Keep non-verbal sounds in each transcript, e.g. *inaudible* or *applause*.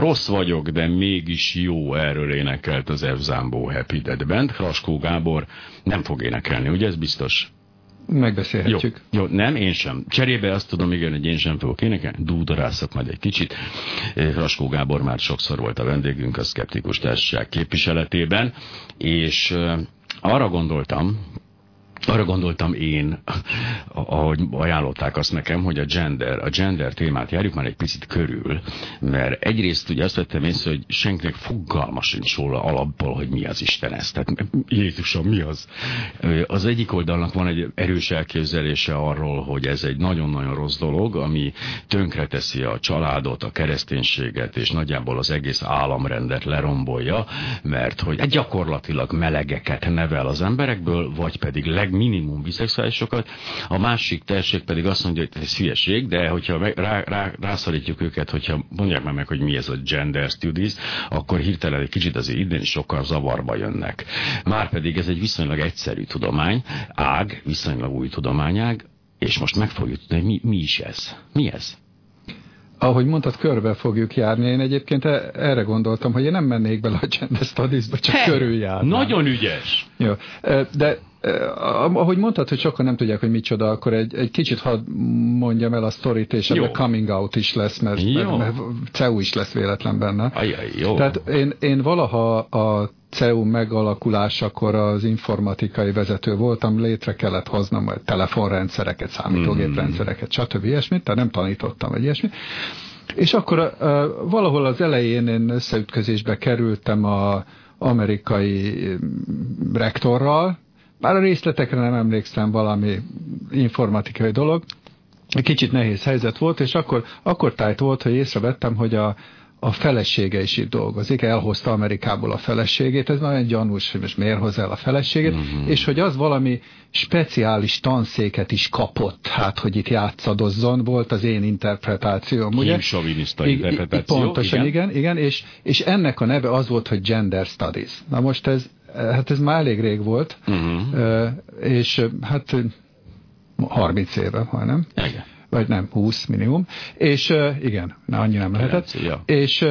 Rossz vagyok, de mégis jó, erről énekelt az F. Zambó Happy Dead Band. Kraskó Gábor nem fog énekelni, ugye ez biztos? Megbeszélhetjük. Jó, jó, nem, én sem. Cserébe azt tudom, igen, hogy én sem fogok énekelni, dúdorászok majd egy kicsit. Raskó Gábor már sokszor volt a vendégünk a Skeptikus Társaság képviseletében, és arra gondoltam, arra gondoltam én, ahogy ajánlották azt nekem, hogy a gender, a gender témát járjuk már egy picit körül, mert egyrészt ugye azt vettem észre, hogy senkinek fogalma sincs róla alapból, hogy mi az Isten ez. Tehát Jézusom, mi az? Az egyik oldalnak van egy erős elképzelése arról, hogy ez egy nagyon-nagyon rossz dolog, ami tönkreteszi a családot, a kereszténységet, és nagyjából az egész államrendet lerombolja, mert hogy gyakorlatilag melegeket nevel az emberekből, vagy pedig leg minimum biszexuálisokat, a másik terség pedig azt mondja, hogy ez hülyeség, de hogyha rá, rá, rászorítjuk őket, hogyha mondják meg, meg, hogy mi ez a gender studies, akkor hirtelen egy kicsit azért idén sokkal zavarba jönnek. Márpedig ez egy viszonylag egyszerű tudomány, ág, viszonylag új tudományág, és most meg fogjuk tudni, mi, mi is ez. Mi ez? ahogy mondtad, körbe fogjuk járni. Én egyébként e- erre gondoltam, hogy én nem mennék bele a gender studies-ba, csak körüljárnám. Nagyon ügyes! Jó, de ahogy mondtad, hogy sokan nem tudják, hogy micsoda, akkor egy, egy kicsit hadd mondjam el a sztorit, és ebben coming out is lesz, mert, mert, mert CEU is lesz véletlen benne. Ajaj, jó. Tehát én, én valaha a CEU megalakulásakor az informatikai vezető voltam, létre kellett hoznom a telefonrendszereket, számítógéprendszereket, stb. ilyesmit, tehát nem tanítottam, vagy ilyesmit. És akkor uh, valahol az elején én összeütközésbe kerültem a amerikai rektorral, bár a részletekre nem emlékszem valami informatikai dolog, egy kicsit nehéz helyzet volt, és akkor, akkor tájt volt, hogy észrevettem, hogy a, a felesége is itt dolgozik, elhozta Amerikából a feleségét, ez nagyon gyanús, hogy most miért hozza el a feleségét, mm-hmm. és hogy az valami speciális tanszéket is kapott, hát, hogy itt játszadozzon, volt az én interpretációm, ugye? Hímsoviniszta interpretáció. Pontosan, igen, igen, igen és, és ennek a neve az volt, hogy Gender Studies. Na most ez, hát ez már elég rég volt, uh-huh. és hát 30 éve majdnem. Igen. Vagy nem, 20 minimum. És igen, na, annyi nem lehetett. Ja. És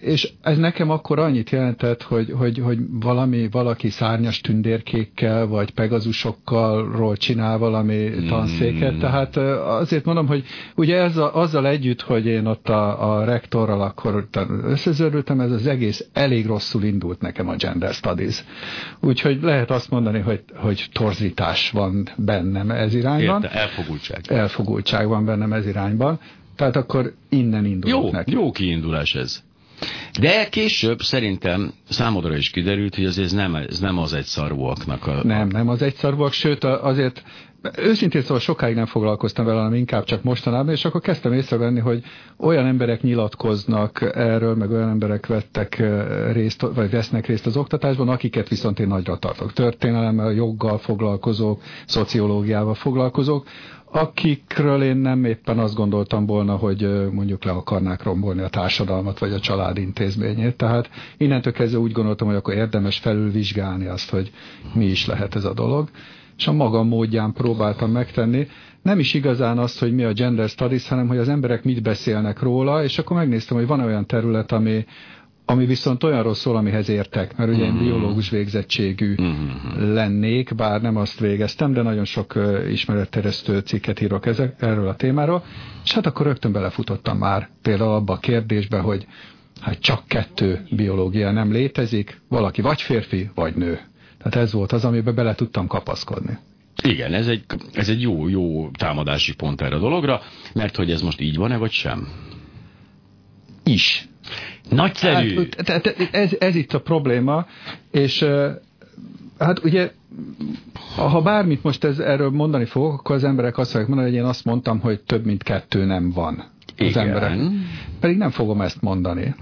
és ez nekem akkor annyit jelentett, hogy, hogy, hogy valami, valaki szárnyas tündérkékkel, vagy pegazusokkal csinál valami tanszéket, mm. tehát azért mondom, hogy ugye ez a, azzal együtt, hogy én ott a, a rektorral akkor összezörültem, ez az egész elég rosszul indult nekem a Gender Studies. Úgyhogy lehet azt mondani, hogy, hogy torzítás van bennem ez irányban. Érte, elfogultság. Elfogultság van bennem ez irányban. Tehát akkor innen indulok jó, neki. Jó kiindulás ez. De később szerintem számodra is kiderült, hogy azért ez nem, ez nem az egyszarúaknak a... Nem, nem az egyszarúak, sőt azért őszintén szóval sokáig nem foglalkoztam vele, hanem inkább csak mostanában, és akkor kezdtem észrevenni, hogy olyan emberek nyilatkoznak erről, meg olyan emberek vettek részt, vagy vesznek részt az oktatásban, akiket viszont én nagyra tartok. Történelemmel, joggal foglalkozók, szociológiával foglalkozók, akikről én nem éppen azt gondoltam volna, hogy mondjuk le akarnák rombolni a társadalmat, vagy a család intézményét. Tehát innentől kezdve úgy gondoltam, hogy akkor érdemes felülvizsgálni azt, hogy mi is lehet ez a dolog. És a magam módján próbáltam megtenni. Nem is igazán azt, hogy mi a gender studies, hanem hogy az emberek mit beszélnek róla, és akkor megnéztem, hogy van olyan terület, ami, ami viszont olyanról szól, amihez értek, mert ugye én mm-hmm. biológus végzettségű mm-hmm. lennék, bár nem azt végeztem, de nagyon sok ismeretteresztő cikket írok ezek, erről a témáról, és hát akkor rögtön belefutottam már például abba a kérdésbe, hogy hát csak kettő biológia nem létezik, valaki vagy férfi, vagy nő. Tehát ez volt az, amiben bele tudtam kapaszkodni. Igen, ez egy, ez egy jó, jó támadási pont erre a dologra, mert hogy ez most így van-e, vagy sem? Is. Nagyszerű! Hát, ez, ez itt a probléma, és hát ugye, ha bármit most ez, erről mondani fogok, akkor az emberek azt fogják mondani, hogy én azt mondtam, hogy több mint kettő nem van az Igen. emberek. Pedig nem fogom ezt mondani.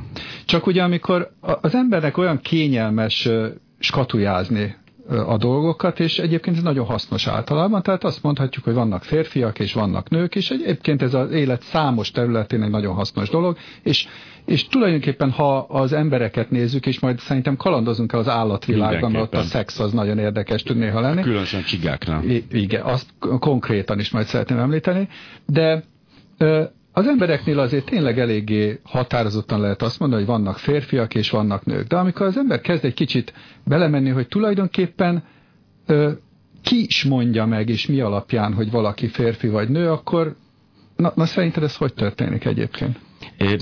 Csak ugye, amikor az embernek olyan kényelmes skatujázni a dolgokat, és egyébként ez nagyon hasznos általában, tehát azt mondhatjuk, hogy vannak férfiak és vannak nők, és egyébként ez az élet számos területén egy nagyon hasznos dolog, és, és tulajdonképpen ha az embereket nézzük, és majd szerintem kalandozunk el az állatvilágban, mert ott a szex az nagyon érdekes tud néha lenni. Különösen csigáknál. I- igen, azt konkrétan is majd szeretném említeni, de az embereknél azért tényleg eléggé határozottan lehet azt mondani, hogy vannak férfiak és vannak nők. De amikor az ember kezd egy kicsit belemenni, hogy tulajdonképpen ö, ki is mondja meg, és mi alapján, hogy valaki férfi vagy nő, akkor na, na szerinted ez hogy történik egyébként? É,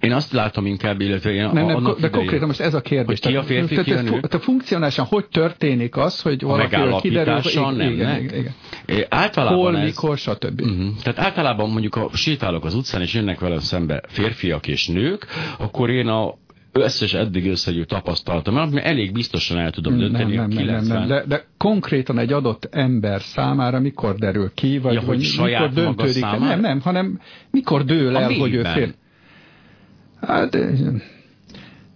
én azt látom inkább, illetve én nem, nem, de idején, konkrétan most ez a kérdés. Hogy ki a férfi, tehát, ki a nő? Tehát funkcionálisan hogy történik az, hogy valaki kiderül, hogy igen, nem, igen, igen, igen. Általában Hol, ez, mikor, stb. Uh-huh. Tehát általában mondjuk, ha sétálok az utcán, és jönnek velem szembe férfiak és nők, akkor én a összes eddig összegyűjt tapasztalatom, mert elég biztosan el tudom dönteni, nem, nem, nem, nem, nem. De, de konkrétan egy adott ember számára mikor derül ki, vagy, ja, hogy vagy mikor döntődik? Nem, nem, hanem mikor dől el, hogy ő fél. Hát,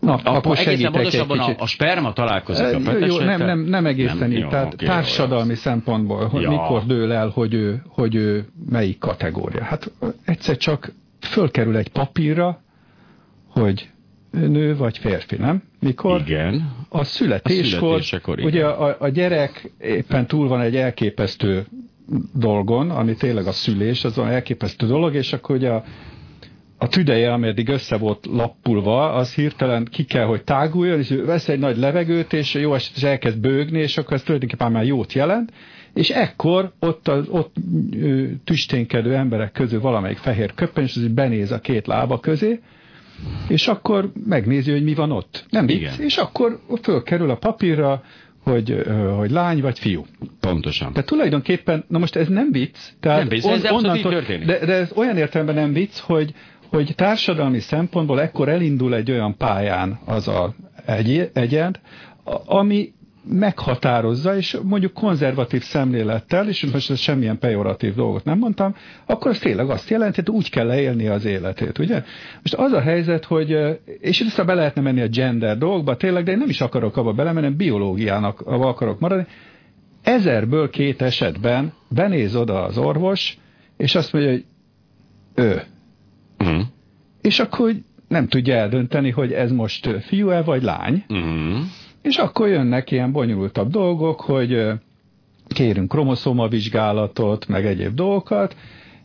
Na, akkor, akkor egészen pontosabban a, a sperma találkozik a petesete? Jó, nem, nem, nem egészen nem, így. Jó, Tehát okay, társadalmi jó, szempontból, hogy ja. mikor dől el, hogy ő, hogy ő melyik kategória. Hát egyszer csak fölkerül egy papírra, hogy nő vagy férfi, nem? Mikor? Igen. A születéskor, a ugye a, a gyerek éppen túl van egy elképesztő dolgon, ami tényleg a szülés, az olyan elképesztő dolog, és akkor ugye a, a tüdeje, ameddig össze volt lappulva, az hirtelen ki kell, hogy táguljon, és vesz egy nagy levegőt, és jó esetben elkezd bőgni, és akkor ez tulajdonképpen már jót jelent, és ekkor ott, az, ott tüsténkedő emberek közül valamelyik fehér köppen, és az benéz a két lába közé, és akkor megnézi, hogy mi van ott. Nem vicc, és akkor fölkerül a papírra, hogy, hogy lány vagy fiú. Pontosan. Tehát tulajdonképpen, na most ez nem vicc. Tehát nem vicc, ez on, onnantól, de, de ez olyan értelemben nem vicc, hogy, hogy társadalmi szempontból ekkor elindul egy olyan pályán az a egy, egyed, ami meghatározza, és mondjuk konzervatív szemlélettel, és most semmilyen pejoratív dolgot nem mondtam, akkor az tényleg azt jelenti, hogy úgy kell leélni az életét, ugye? Most az a helyzet, hogy, és vissza be lehetne menni a gender dolgokba, tényleg, de én nem is akarok abba belemenni, biológiának akarok maradni. Ezerből két esetben benéz oda az orvos, és azt mondja, hogy ő. Uh-huh. És akkor nem tudja eldönteni, hogy ez most fiú-e vagy lány. Uh-huh és akkor jönnek ilyen bonyolultabb dolgok, hogy kérünk kromoszómavizsgálatot, meg egyéb dolgokat,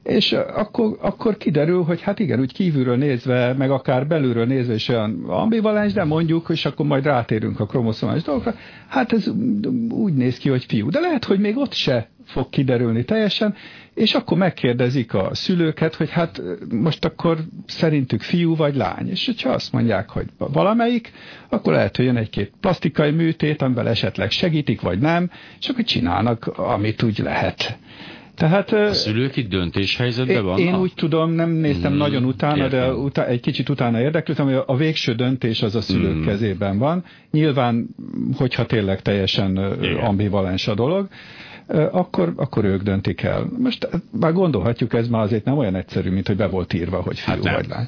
és akkor, akkor kiderül, hogy hát igen, úgy kívülről nézve, meg akár belülről nézve is olyan ambivalens, de mondjuk, és akkor majd rátérünk a kromoszomás dolgokra, hát ez úgy néz ki, hogy fiú. De lehet, hogy még ott se fog kiderülni teljesen, és akkor megkérdezik a szülőket, hogy hát most akkor szerintük fiú vagy lány. És hogyha azt mondják, hogy valamelyik, akkor lehet, hogy jön egy-két plastikai műtét, amivel esetleg segítik, vagy nem, és akkor csinálnak, amit úgy lehet. Tehát, a szülők itt döntéshelyzetben van? Én úgy tudom, nem néztem hmm, nagyon utána, értem. de utána, egy kicsit utána érdeklődtem, hogy a végső döntés az a szülők hmm. kezében van. Nyilván, hogyha tényleg teljesen Igen. ambivalens a dolog, akkor, akkor ők döntik el. Most már gondolhatjuk, ez már azért nem olyan egyszerű, mint hogy be volt írva, hogy fiú hát vagy lány.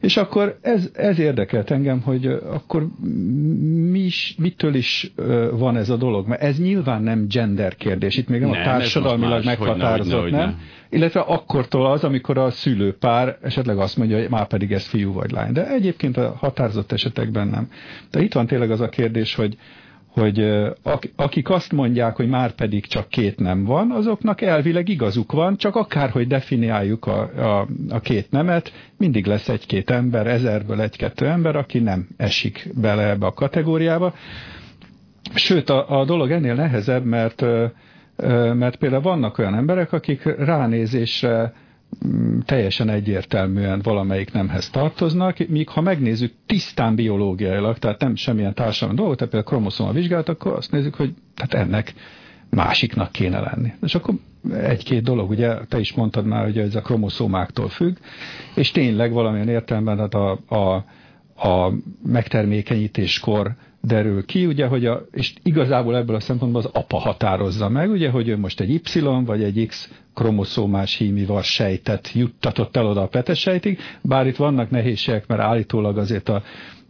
És akkor ez, ez érdekelt engem, hogy akkor mi is, mitől is van ez a dolog? Mert ez nyilván nem gender kérdés, itt még nem, nem a társadalmilag más, meghatározott, hogyne, nem? Hogyne. Illetve akkortól az, amikor a szülőpár esetleg azt mondja, hogy már pedig ez fiú vagy lány. De egyébként a határozott esetekben nem. De itt van tényleg az a kérdés, hogy hogy akik azt mondják, hogy már pedig csak két nem van, azoknak elvileg igazuk van, csak akárhogy definiáljuk a, a, a két nemet, mindig lesz egy-két ember, ezerből egy-kettő ember, aki nem esik bele ebbe a kategóriába. Sőt, a, a dolog ennél nehezebb, mert, mert például vannak olyan emberek, akik ránézésre teljesen egyértelműen valamelyik nemhez tartoznak, míg ha megnézzük tisztán biológiailag, tehát nem semmilyen társadalmi dolgot, tehát például kromoszoma vizsgálat, akkor azt nézzük, hogy hát ennek másiknak kéne lenni. És akkor egy-két dolog, ugye te is mondtad már, hogy ez a kromoszómáktól függ, és tényleg valamilyen értelemben hát a, a, a megtermékenyítéskor derül ki, ugye, hogy a, és igazából ebből a szempontból az apa határozza meg, ugye, hogy ő most egy Y vagy egy X kromoszómás hímivas sejtet juttatott el oda a petesejtig, bár itt vannak nehézségek, mert állítólag azért a,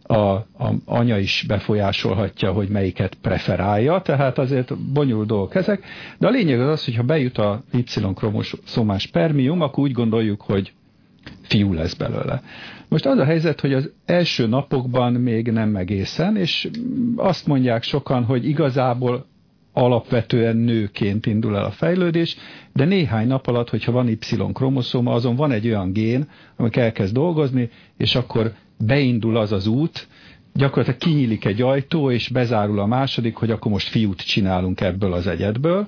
a, a anya is befolyásolhatja, hogy melyiket preferálja, tehát azért bonyolult dolgok ezek, de a lényeg az az, hogy ha bejut a Y-kromoszómás spermium, akkor úgy gondoljuk, hogy fiú lesz belőle. Most az a helyzet, hogy az első napokban még nem egészen, és azt mondják sokan, hogy igazából alapvetően nőként indul el a fejlődés, de néhány nap alatt, hogyha van Y-kromoszóma, azon van egy olyan gén, amik elkezd dolgozni, és akkor beindul az az út, gyakorlatilag kinyílik egy ajtó, és bezárul a második, hogy akkor most fiút csinálunk ebből az egyedből,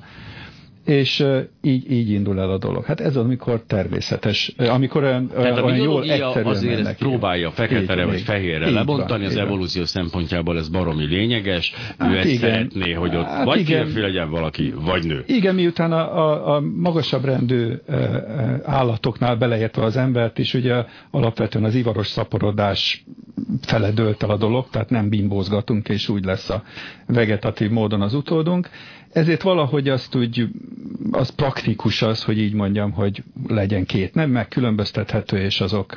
és így, így indul el a dolog. Hát ez az, amikor természetes, amikor olyan, Tehát olyan a jól egyszerűen azért ezt próbálja feketére vagy fehérre lebontani, van, az evolúció szempontjából ez baromi lényeges, hát ő ezt igen. szeretné, hogy ott hát vagy igen. férfi legyen valaki, vagy nő. Igen, miután a, a, a magasabb rendű állatoknál beleértve az embert is, ugye alapvetően az ivaros szaporodás fele dőlt el a dolog, tehát nem bimbózgatunk, és úgy lesz a vegetatív módon az utódunk, ezért valahogy azt úgy, az praktikus az, hogy így mondjam, hogy legyen két nem, meg különböztethető, és azok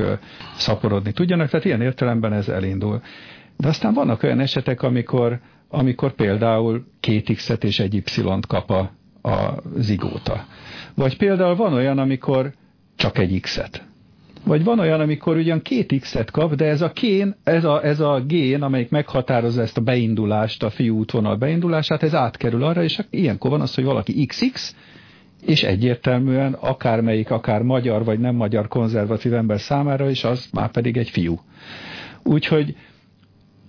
szaporodni tudjanak, tehát ilyen értelemben ez elindul. De aztán vannak olyan esetek, amikor, amikor például két X-et és egy Y-t kap a, a zigóta. Vagy például van olyan, amikor csak egy X-et. Vagy van olyan, amikor ugyan két X-et kap, de ez a, kén, ez, a, ez a gén, amelyik meghatározza ezt a beindulást, a fiú útvonal beindulását, ez átkerül arra, és ilyenkor van az, hogy valaki XX, és egyértelműen akármelyik, akár magyar vagy nem magyar konzervatív ember számára is, az már pedig egy fiú. Úgyhogy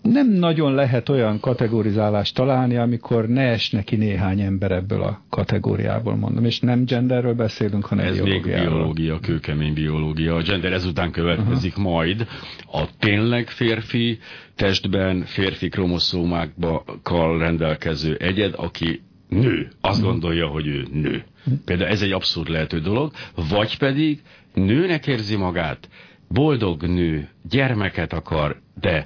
nem nagyon lehet olyan kategorizálást találni, amikor ne es neki néhány ember ebből a kategóriából, mondom. És nem genderről beszélünk, hanem Ez még biológia, kőkemény biológia. A gender ezután következik uh-huh. majd a tényleg férfi testben, férfi kromoszómákkal rendelkező egyed, aki nő. Azt uh-huh. gondolja, hogy ő nő. Uh-huh. Például ez egy abszurd lehető dolog. Vagy pedig nőnek érzi magát, boldog nő, gyermeket akar, de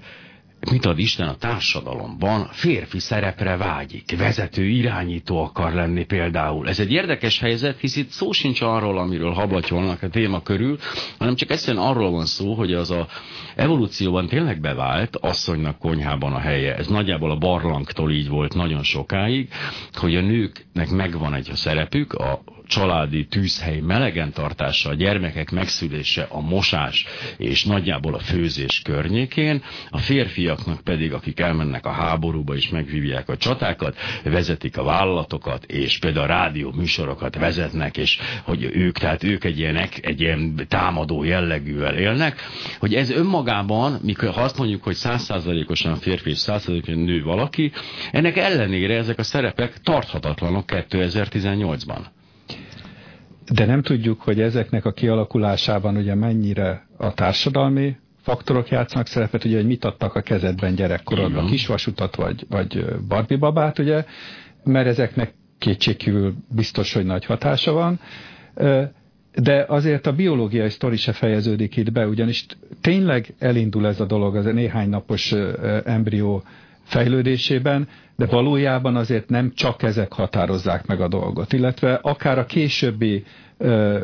mit ad Isten a társadalomban, férfi szerepre vágyik, vezető, irányító akar lenni például. Ez egy érdekes helyzet, hisz itt szó sincs arról, amiről hablatyolnak a téma körül, hanem csak egyszerűen arról van szó, hogy az a evolúcióban tényleg bevált asszonynak konyhában a helye. Ez nagyjából a barlangtól így volt nagyon sokáig, hogy a nőknek megvan egy szerepük, a családi tűzhely melegen tartása, a gyermekek megszülése, a mosás és nagyjából a főzés környékén, a férfiaknak pedig, akik elmennek a háborúba és megvívják a csatákat, vezetik a vállalatokat, és például a rádió műsorokat vezetnek, és hogy ők, tehát ők egy, ilyenek, egy ilyen támadó jellegűvel élnek, hogy ez önmagában, mikor ha azt mondjuk, hogy százszázalékosan férfi és százszázalékosan nő valaki, ennek ellenére ezek a szerepek tarthatatlanok 2018-ban. De nem tudjuk, hogy ezeknek a kialakulásában ugye mennyire a társadalmi faktorok játszanak szerepet, ugye, hogy mit adtak a kezedben gyerekkorodban, kisvasutat vagy, vagy Barbie babát, ugye, mert ezeknek kétségkívül biztos, hogy nagy hatása van. De azért a biológiai sztori se fejeződik itt be, ugyanis tényleg elindul ez a dolog az a néhány napos embrió fejlődésében, de valójában azért nem csak ezek határozzák meg a dolgot, illetve akár a későbbi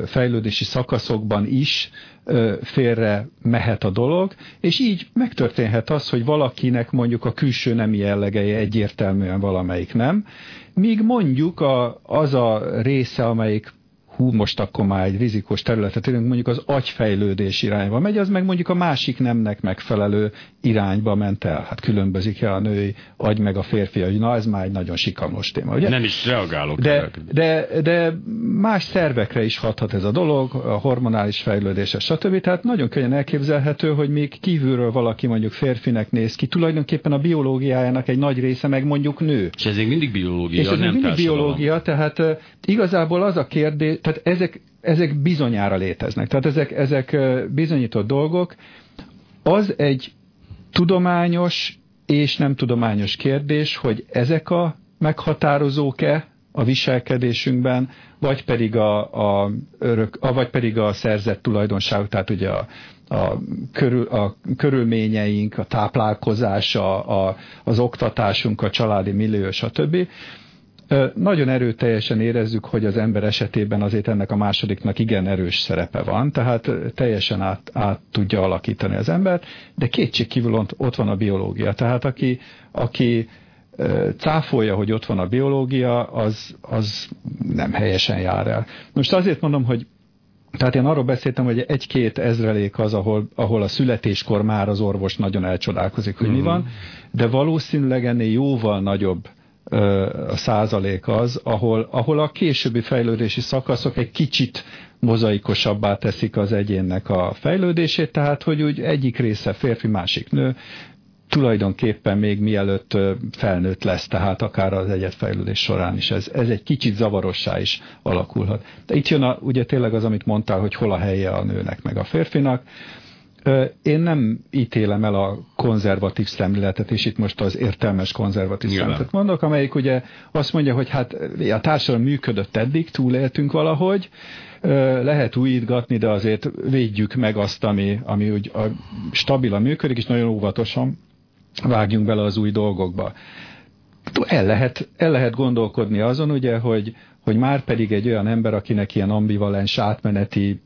fejlődési szakaszokban is félre mehet a dolog, és így megtörténhet az, hogy valakinek mondjuk a külső nemi jellegei egyértelműen valamelyik nem, míg mondjuk a, az a része, amelyik hú, most akkor már egy rizikós területet érünk, mondjuk az agyfejlődés irányba megy, az meg mondjuk a másik nemnek megfelelő irányba ment el. Hát különbözik-e a női agy meg a férfi agy? Na, ez már egy nagyon sikamos téma, ugye? Nem is reagálok. De, de, de más szervekre is hathat ez a dolog, a hormonális fejlődése, stb. Tehát nagyon könnyen elképzelhető, hogy még kívülről valaki mondjuk férfinek néz ki, tulajdonképpen a biológiájának egy nagy része meg mondjuk nő. És ez még mindig biológia, És ez nem mindig biológia, tehát igazából az a kérdés, tehát ezek, ezek bizonyára léteznek. Tehát ezek, ezek bizonyított dolgok. Az egy tudományos és nem tudományos kérdés, hogy ezek a meghatározók-e a viselkedésünkben, vagy pedig a, a, örök, a, vagy pedig a szerzett tulajdonság, tehát ugye a, a, körül, a körülményeink, a táplálkozás, a, a, az oktatásunk, a családi millió, stb. Nagyon erőteljesen érezzük, hogy az ember esetében azért ennek a másodiknak igen erős szerepe van, tehát teljesen át, át tudja alakítani az embert, de kétségkívül ott, ott van a biológia. Tehát aki, aki cáfolja, hogy ott van a biológia, az, az nem helyesen jár el. Most azért mondom, hogy tehát én arról beszéltem, hogy egy-két ezrelék az, ahol, ahol a születéskor már az orvos nagyon elcsodálkozik, hogy uh-huh. mi mhm. van, de valószínűleg ennél jóval nagyobb a százalék az, ahol, ahol a későbbi fejlődési szakaszok egy kicsit mozaikosabbá teszik az egyénnek a fejlődését, tehát hogy úgy egyik része férfi, másik nő, tulajdonképpen még mielőtt felnőtt lesz, tehát akár az egyetfejlődés során is. Ez, ez egy kicsit zavarossá is alakulhat. De itt jön a, ugye tényleg az, amit mondtál, hogy hol a helye a nőnek meg a férfinak. Én nem ítélem el a konzervatív szemléletet, és itt most az értelmes konzervatív Nyilván. szemléletet mondok, amelyik ugye azt mondja, hogy hát a társadalom működött eddig, túléltünk valahogy, lehet újítgatni, de azért védjük meg azt, ami, ami úgy a stabilan működik, és nagyon óvatosan vágjunk bele az új dolgokba. El lehet, el lehet gondolkodni azon, ugye, hogy, hogy már pedig egy olyan ember, akinek ilyen ambivalens átmeneti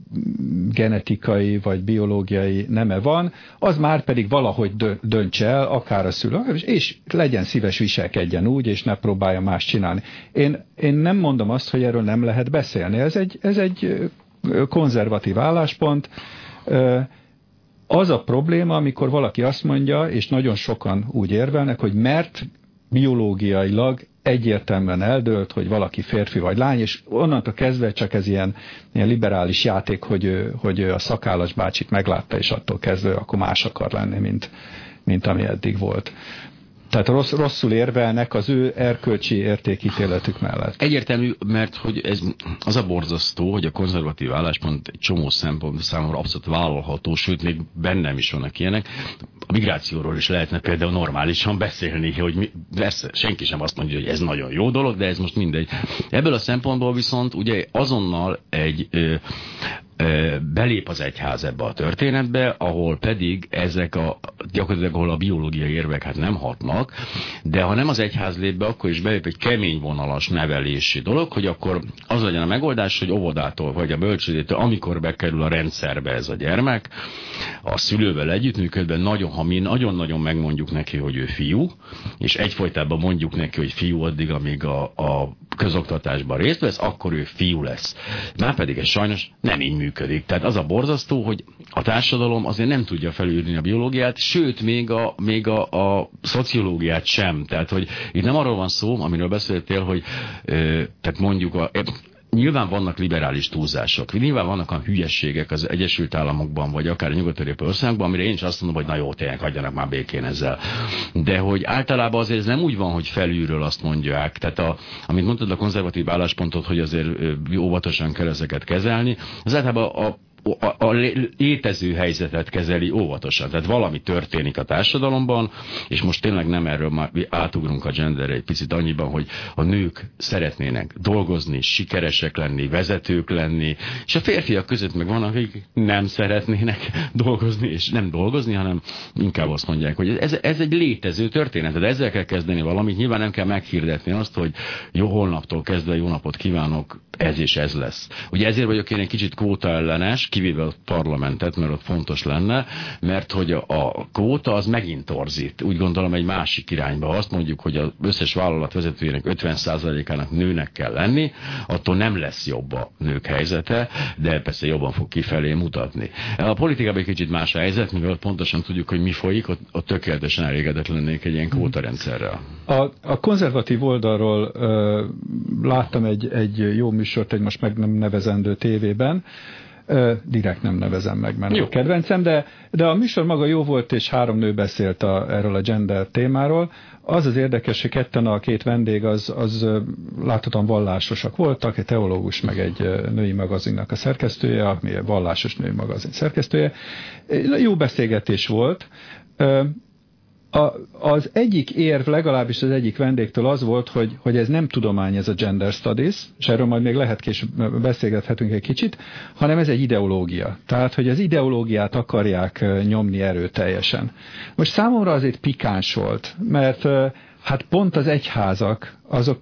genetikai vagy biológiai neme van, az már pedig valahogy döntse el, akár a szülő, és legyen szíves viselkedjen úgy, és ne próbálja más csinálni. Én, én nem mondom azt, hogy erről nem lehet beszélni. Ez egy, ez egy konzervatív álláspont. Az a probléma, amikor valaki azt mondja, és nagyon sokan úgy érvelnek, hogy mert biológiailag egyértelműen eldőlt, hogy valaki férfi vagy lány, és onnantól kezdve csak ez ilyen, ilyen liberális játék, hogy hogy a szakállas bácsit meglátta, és attól kezdve akkor más akar lenni, mint, mint ami eddig volt. Tehát rossz, rosszul érvelnek az ő erkölcsi értékítéletük mellett. Egyértelmű, mert hogy ez az a borzasztó, hogy a konzervatív álláspont egy csomó szempont számomra abszolút vállalható, sőt, még bennem is vannak ilyenek. A migrációról is lehetne például normálisan beszélni, hogy mi, persze, senki sem azt mondja, hogy ez nagyon jó dolog, de ez most mindegy. Ebből a szempontból viszont ugye azonnal egy ö, belép az egyház ebbe a történetbe, ahol pedig ezek a, gyakorlatilag ahol a biológiai érvek hát nem hatnak, de ha nem az egyház lép be, akkor is belép egy kemény vonalas nevelési dolog, hogy akkor az legyen a megoldás, hogy óvodától vagy a bölcsődétől, amikor bekerül a rendszerbe ez a gyermek, a szülővel együttműködve, nagyon, ha mi nagyon-nagyon megmondjuk neki, hogy ő fiú, és egyfolytában mondjuk neki, hogy fiú addig, amíg a, a közoktatásban részt vesz, akkor ő fiú lesz. Már pedig ez sajnos nem így működik. Tehát az a borzasztó, hogy a társadalom azért nem tudja felülni a biológiát, sőt, még a, még a, a szociológiát sem. Tehát, hogy itt nem arról van szó, amiről beszéltél, hogy ö, tehát mondjuk a, Nyilván vannak liberális túlzások, nyilván vannak a hülyességek az Egyesült Államokban, vagy akár a nyugat országban, amire én is azt mondom, hogy na jó, tényleg hagyjanak már békén ezzel. De hogy általában azért ez nem úgy van, hogy felülről azt mondják. Tehát a, amit mondtad, a konzervatív álláspontot, hogy azért óvatosan kell ezeket kezelni, az általában a a, a létező helyzetet kezeli óvatosan. Tehát valami történik a társadalomban, és most tényleg nem erről már átugrunk a genderre egy picit annyiban, hogy a nők szeretnének dolgozni, sikeresek lenni, vezetők lenni, és a férfiak között meg vannak, akik nem szeretnének *laughs* dolgozni, és nem dolgozni, hanem inkább azt mondják, hogy ez, ez egy létező történet, de ezzel kell kezdeni valamit. Nyilván nem kell meghirdetni azt, hogy jó holnaptól kezdve jó napot kívánok, ez és ez lesz. Ugye ezért vagyok én egy kicsit kvóta ellenes, kivéve a parlamentet, mert ott fontos lenne, mert hogy a kvóta az megint torzít. Úgy gondolom egy másik irányba. Azt mondjuk, hogy az összes vállalat vezetőjének 50%-ának nőnek kell lenni, attól nem lesz jobb a nők helyzete, de persze jobban fog kifelé mutatni. A politikában egy kicsit más helyzet, mivel pontosan tudjuk, hogy mi folyik, ott, ott tökéletesen elégedett lennék egy ilyen kvótarendszerrel. A, a konzervatív oldalról ö, láttam egy, egy jó műsort, egy most meg nem nevezendő tévében, direkt nem nevezem meg, mert jó. a kedvencem, de, de a műsor maga jó volt, és három nő beszélt a, erről a gender témáról. Az az érdekes, hogy ketten a két vendég az, az láthatóan vallásosak voltak, egy teológus, meg egy női magazinnak a szerkesztője, ami vallásos női magazin szerkesztője. Jó beszélgetés volt a, az egyik érv, legalábbis az egyik vendégtől az volt, hogy, hogy ez nem tudomány, ez a gender studies, és erről majd még lehet később beszélgethetünk egy kicsit, hanem ez egy ideológia. Tehát, hogy az ideológiát akarják nyomni erőteljesen. Most számomra azért pikáns volt, mert Hát pont az egyházak, azok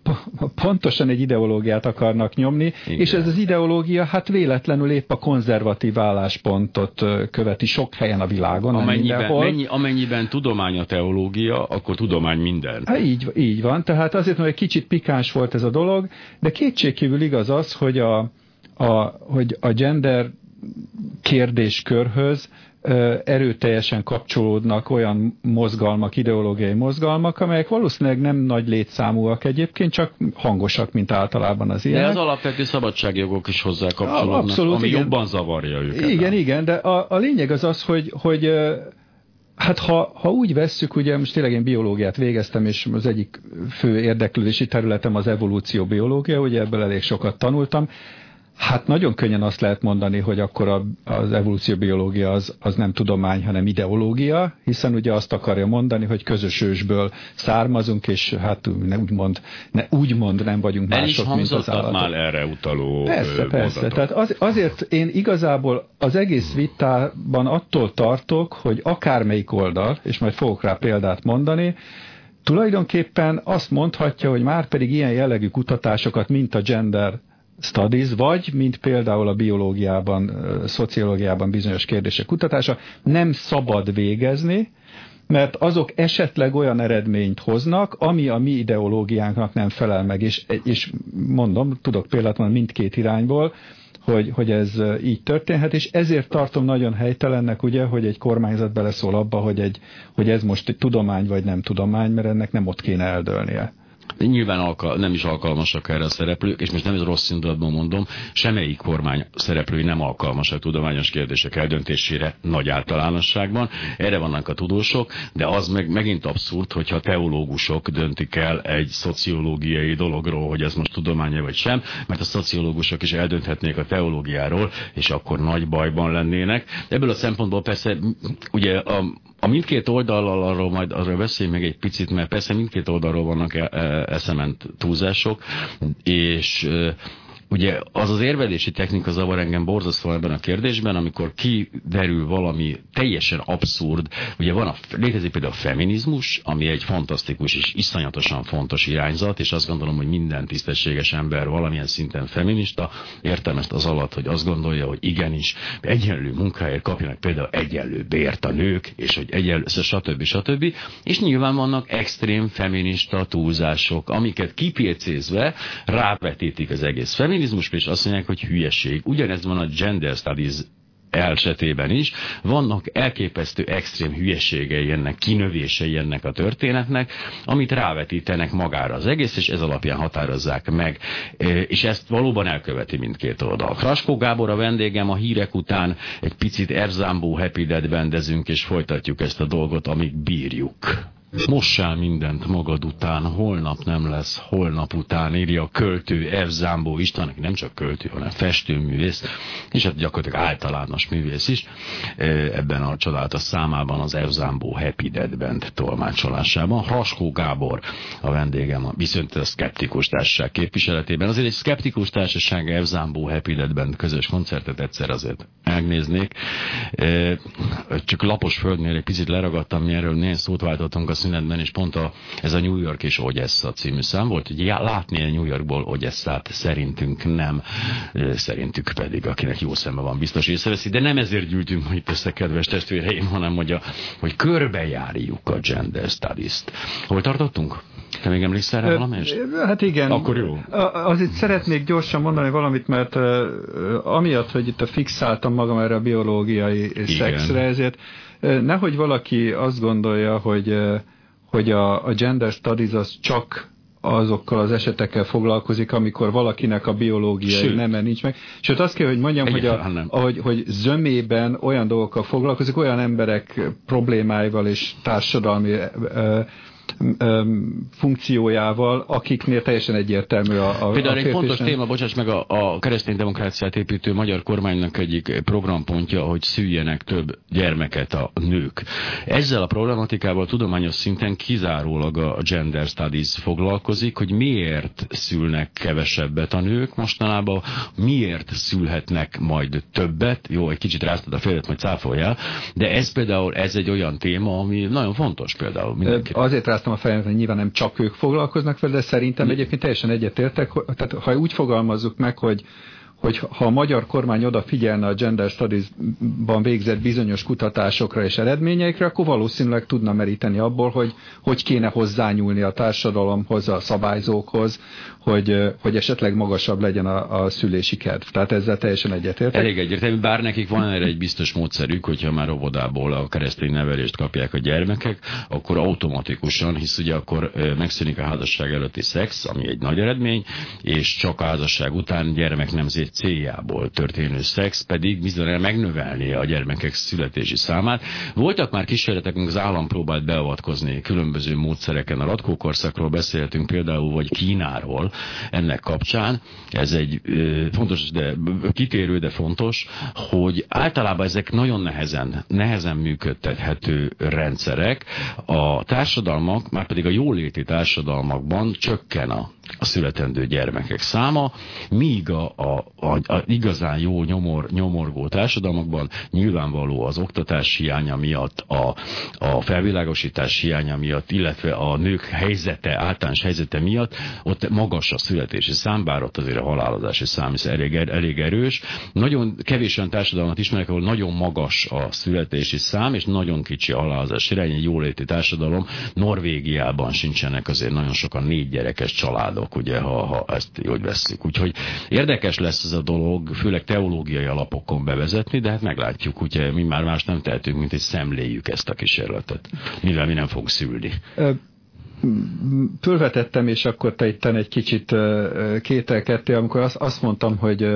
pontosan egy ideológiát akarnak nyomni, Igen. és ez az ideológia hát véletlenül épp a konzervatív álláspontot követi sok helyen a világon. Amennyiben, mennyi, amennyiben tudomány a teológia, akkor tudomány minden. Hát így, így van, tehát azért, mert egy kicsit pikáns volt ez a dolog, de kétségkívül igaz az, hogy a, a, hogy a gender kérdéskörhöz erőteljesen kapcsolódnak olyan mozgalmak, ideológiai mozgalmak, amelyek valószínűleg nem nagy létszámúak egyébként, csak hangosak, mint általában az ilyenek. De az alapvető szabadságjogok is hozzá kapcsolódnak, Abszolút, ami igen. jobban zavarja őket. Igen, igen, de a, a lényeg az az, hogy, hogy Hát ha, ha úgy vesszük, ugye most tényleg én biológiát végeztem, és az egyik fő érdeklődési területem az evolúció biológia, ugye ebből elég sokat tanultam, Hát nagyon könnyen azt lehet mondani, hogy akkor a, az evolúcióbiológia az, az nem tudomány, hanem ideológia, hiszen ugye azt akarja mondani, hogy közös ősből származunk, és hát ne úgymond, ne, úgymond nem vagyunk El mások, mint az állatok. már erre utaló Persze, persze. Tehát az, azért én igazából az egész vitában attól tartok, hogy akármelyik oldal, és majd fogok rá példát mondani, tulajdonképpen azt mondhatja, hogy már pedig ilyen jellegű kutatásokat, mint a gender studies, vagy, mint például a biológiában, szociológiában bizonyos kérdések kutatása, nem szabad végezni, mert azok esetleg olyan eredményt hoznak, ami a mi ideológiánknak nem felel meg, és, és mondom, tudok példát mondani mindkét irányból, hogy, hogy ez így történhet, és ezért tartom nagyon helytelennek, ugye, hogy egy kormányzat beleszól abba, hogy, egy, hogy ez most egy tudomány vagy nem tudomány, mert ennek nem ott kéne eldőlnie. Nyilván alkal, nem is alkalmasak erre a szereplők, és most nem ez rossz indulatban mondom, semmelyik kormány szereplői nem alkalmasak tudományos kérdések eldöntésére nagy általánosságban. Erre vannak a tudósok, de az meg megint abszurd, hogyha teológusok döntik el egy szociológiai dologról, hogy ez most tudománya vagy sem, mert a szociológusok is eldönthetnék a teológiáról, és akkor nagy bajban lennének. Ebből a szempontból persze ugye a, a mindkét oldalról arról majd arról beszélj meg egy picit, mert persze mindkét oldalról vannak e, e, eszement túlzások, és Ugye az az érvelési technika zavar engem borzasztóan ebben a kérdésben, amikor kiderül valami teljesen abszurd, ugye van a, létezik például a feminizmus, ami egy fantasztikus és iszonyatosan fontos irányzat, és azt gondolom, hogy minden tisztességes ember valamilyen szinten feminista, értem ezt az alatt, hogy azt gondolja, hogy igenis, egyenlő munkáért kapjanak például egyenlő bért a nők, és hogy egyenlő, stb. stb. És nyilván vannak extrém feminista túlzások, amiket kipécézve rávetítik az egész feminizmus, feminizmus és azt mondják, hogy hülyeség. Ugyanez van a gender studies elsetében is. Vannak elképesztő extrém hülyeségei ennek, kinövései ennek a történetnek, amit rávetítenek magára az egész, és ez alapján határozzák meg. E, és ezt valóban elköveti mindkét oldal. Kraskó Gábor a vendégem, a hírek után egy picit Erzámbó Happy bendezünk, és folytatjuk ezt a dolgot, amíg bírjuk. Mossál mindent magad után, holnap nem lesz, holnap után, írja a költő F. Zámbó István, aki nem csak költő, hanem festőművész, és hát gyakorlatilag általános művész is, e, ebben a csodálatos számában az F. Zámbó Happy Dead Band tolmácsolásában. Haskó Gábor a vendégem, viszont a szkeptikus társaság képviseletében. Azért egy szkeptikus társaság F. Zámbó Happy Dead Band közös koncertet egyszer azért megnéznék. E, csak lapos földnél egy picit leragadtam, mi erről néhány szót váltottunk, azt szünetben, és pont a, ez a New York és Ogyessa című szám volt, hogy látni a New Yorkból Ogyesszát szerintünk nem, szerintük pedig, akinek jó szembe van, biztos észreveszi, de nem ezért gyűltünk ma itt össze, kedves testvéreim, hanem hogy, a, hogy körbejárjuk a gender studies-t. Hol tartottunk? Te még emlékszel rá valamelyest? Hát igen. Akkor jó. Azért szeretnék gyorsan mondani valamit, mert amiatt, hogy itt a fixáltam magam erre a biológiai igen. szexre, ezért nehogy valaki azt gondolja, hogy hogy a, a gender studies az csak azokkal az esetekkel foglalkozik, amikor valakinek a biológiai Sőt. neme nincs meg. Sőt, azt kell, hogy mondjam, hogy, a, ahogy, hogy zömében olyan dolgokkal foglalkozik, olyan emberek problémáival és társadalmi funkciójával, akiknél teljesen egyértelmű a, a Például a egy fontos téma, bocsáss meg, a, a keresztény demokráciát építő magyar kormánynak egyik programpontja, hogy szüljenek több gyermeket a nők. Ezzel a problematikával tudományos szinten kizárólag a gender studies foglalkozik, hogy miért szülnek kevesebbet a nők mostanában, miért szülhetnek majd többet, jó, egy kicsit ráztad a félet, majd cáfoljál, de ez például ez egy olyan téma, ami nagyon fontos például mindenki. Azért ráztam a fejemet, hogy nyilván nem csak ők foglalkoznak vele, de szerintem egyébként teljesen egyetértek, tehát ha úgy fogalmazzuk meg, hogy hogy ha a magyar kormány odafigyelne a Gender Studies-ban végzett bizonyos kutatásokra és eredményeikre, akkor valószínűleg tudna meríteni abból, hogy hogy kéne hozzányúlni a társadalomhoz, a szabályzókhoz, hogy, hogy esetleg magasabb legyen a, a szülési kedv. Tehát ezzel teljesen egyetértek. Elég egyértelmű, bár nekik van erre egy biztos módszerük, hogyha már óvodából a keresztény nevelést kapják a gyermekek, akkor automatikusan, hisz ugye akkor megszűnik a házasság előtti szex, ami egy nagy eredmény, és csak a házasság után gyermeknemzét céljából történő szex pedig bizony megnövelni a gyermekek születési számát. Voltak már kísérletek, az állam próbált beavatkozni különböző módszereken. A ratkókorszakról beszéltünk például, vagy Kínáról ennek kapcsán. Ez egy fontos, de kitérő, de fontos, hogy általában ezek nagyon nehezen, nehezen működtethető rendszerek. A társadalmak, már pedig a jóléti társadalmakban csökken a a születendő gyermekek száma, míg a, a, a, a igazán jó nyomor, nyomorgó társadalmakban nyilvánvaló az oktatás hiánya miatt, a, a felvilágosítás hiánya miatt, illetve a nők helyzete, általános helyzete miatt, ott magas a születési szám, bár ott azért a halálozási szám is elég, elég erős. Nagyon kevés olyan társadalmat ismerek, ahol nagyon magas a születési szám, és nagyon kicsi a halálozási irány, egy jóléti társadalom. Norvégiában sincsenek azért nagyon sokan négy gyerekes család családok, ugye, ha, ha ezt úgy veszik. Úgyhogy érdekes lesz ez a dolog, főleg teológiai alapokon bevezetni, de hát meglátjuk, ugye mi már más nem tehetünk, mint hogy szemléljük ezt a kísérletet, mivel mi nem fogunk szülni. Fölvetettem, és akkor te itt egy kicsit kételkedtél, amikor azt, azt mondtam, hogy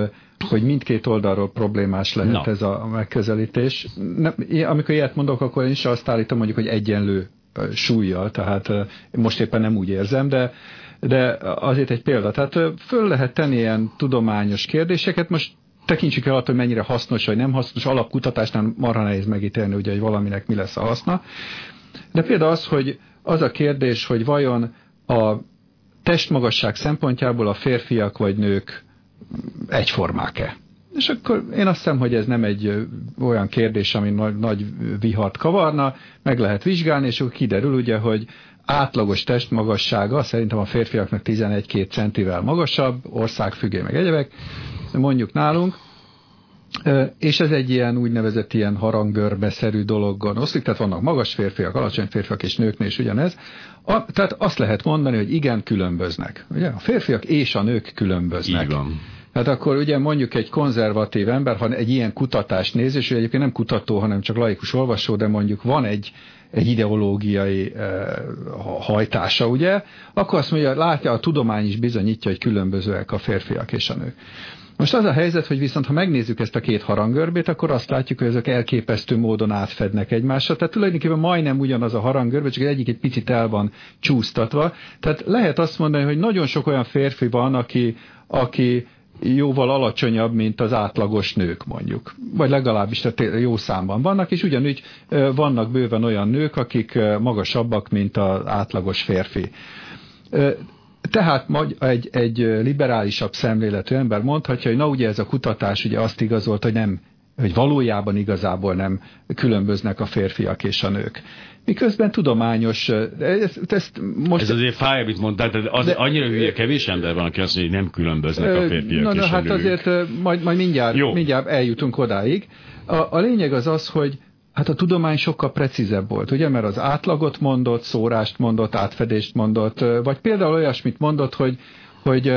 hogy mindkét oldalról problémás lehet Na. ez a megközelítés. Nem, amikor ilyet mondok, akkor én is azt állítom mondjuk, hogy egyenlő súlyjal, tehát most éppen nem úgy érzem, de de azért egy példa. Tehát föl lehet tenni ilyen tudományos kérdéseket, most tekintsük el attól, hogy mennyire hasznos vagy nem hasznos, alapkutatásnál marha nehéz megítélni, ugye, hogy valaminek mi lesz a haszna. De például az, hogy az a kérdés, hogy vajon a testmagasság szempontjából a férfiak vagy nők egyformák-e? És akkor én azt hiszem, hogy ez nem egy olyan kérdés, ami nagy, nagy vihart kavarna, meg lehet vizsgálni, és akkor kiderül ugye, hogy átlagos testmagassága szerintem a férfiaknak 11-2 centivel magasabb, országfüggé meg egyebek, mondjuk nálunk, és ez egy ilyen úgynevezett ilyen harangörbeszerű dologgal oszlik, tehát vannak magas férfiak, alacsony férfiak és nőknél is ugyanez. A, tehát azt lehet mondani, hogy igen, különböznek. Ugye? A férfiak és a nők különböznek. Így van. Hát akkor ugye mondjuk egy konzervatív ember, ha egy ilyen kutatást néz, és egyébként nem kutató, hanem csak laikus olvasó, de mondjuk van egy egy ideológiai hajtása, ugye, akkor azt mondja, látja, a tudomány is bizonyítja, hogy különbözőek a férfiak és a nők. Most az a helyzet, hogy viszont ha megnézzük ezt a két harangörbét, akkor azt látjuk, hogy ezek elképesztő módon átfednek egymással. Tehát tulajdonképpen majdnem ugyanaz a harangörbe, csak egyik egy picit el van csúsztatva. Tehát lehet azt mondani, hogy nagyon sok olyan férfi van, aki, aki jóval alacsonyabb, mint az átlagos nők mondjuk. Vagy legalábbis jó számban vannak, és ugyanúgy vannak bőven olyan nők, akik magasabbak, mint az átlagos férfi. Tehát egy, egy liberálisabb szemléletű ember mondhatja, hogy na ugye ez a kutatás ugye azt igazolta, hogy nem hogy valójában igazából nem különböznek a férfiak és a nők miközben tudományos. Ezt, ezt most... Ez azért fáj, amit mondtál, tehát az, de, annyira hülye kevés ember van, aki azt mondja, hogy nem különböznek a férfiak na, és na, a hát nők. azért majd, majd mindjárt, Jó. mindjárt eljutunk odáig. A, a lényeg az az, hogy Hát a tudomány sokkal precízebb volt, ugye, mert az átlagot mondott, szórást mondott, átfedést mondott, vagy például olyasmit mondott, hogy, hogy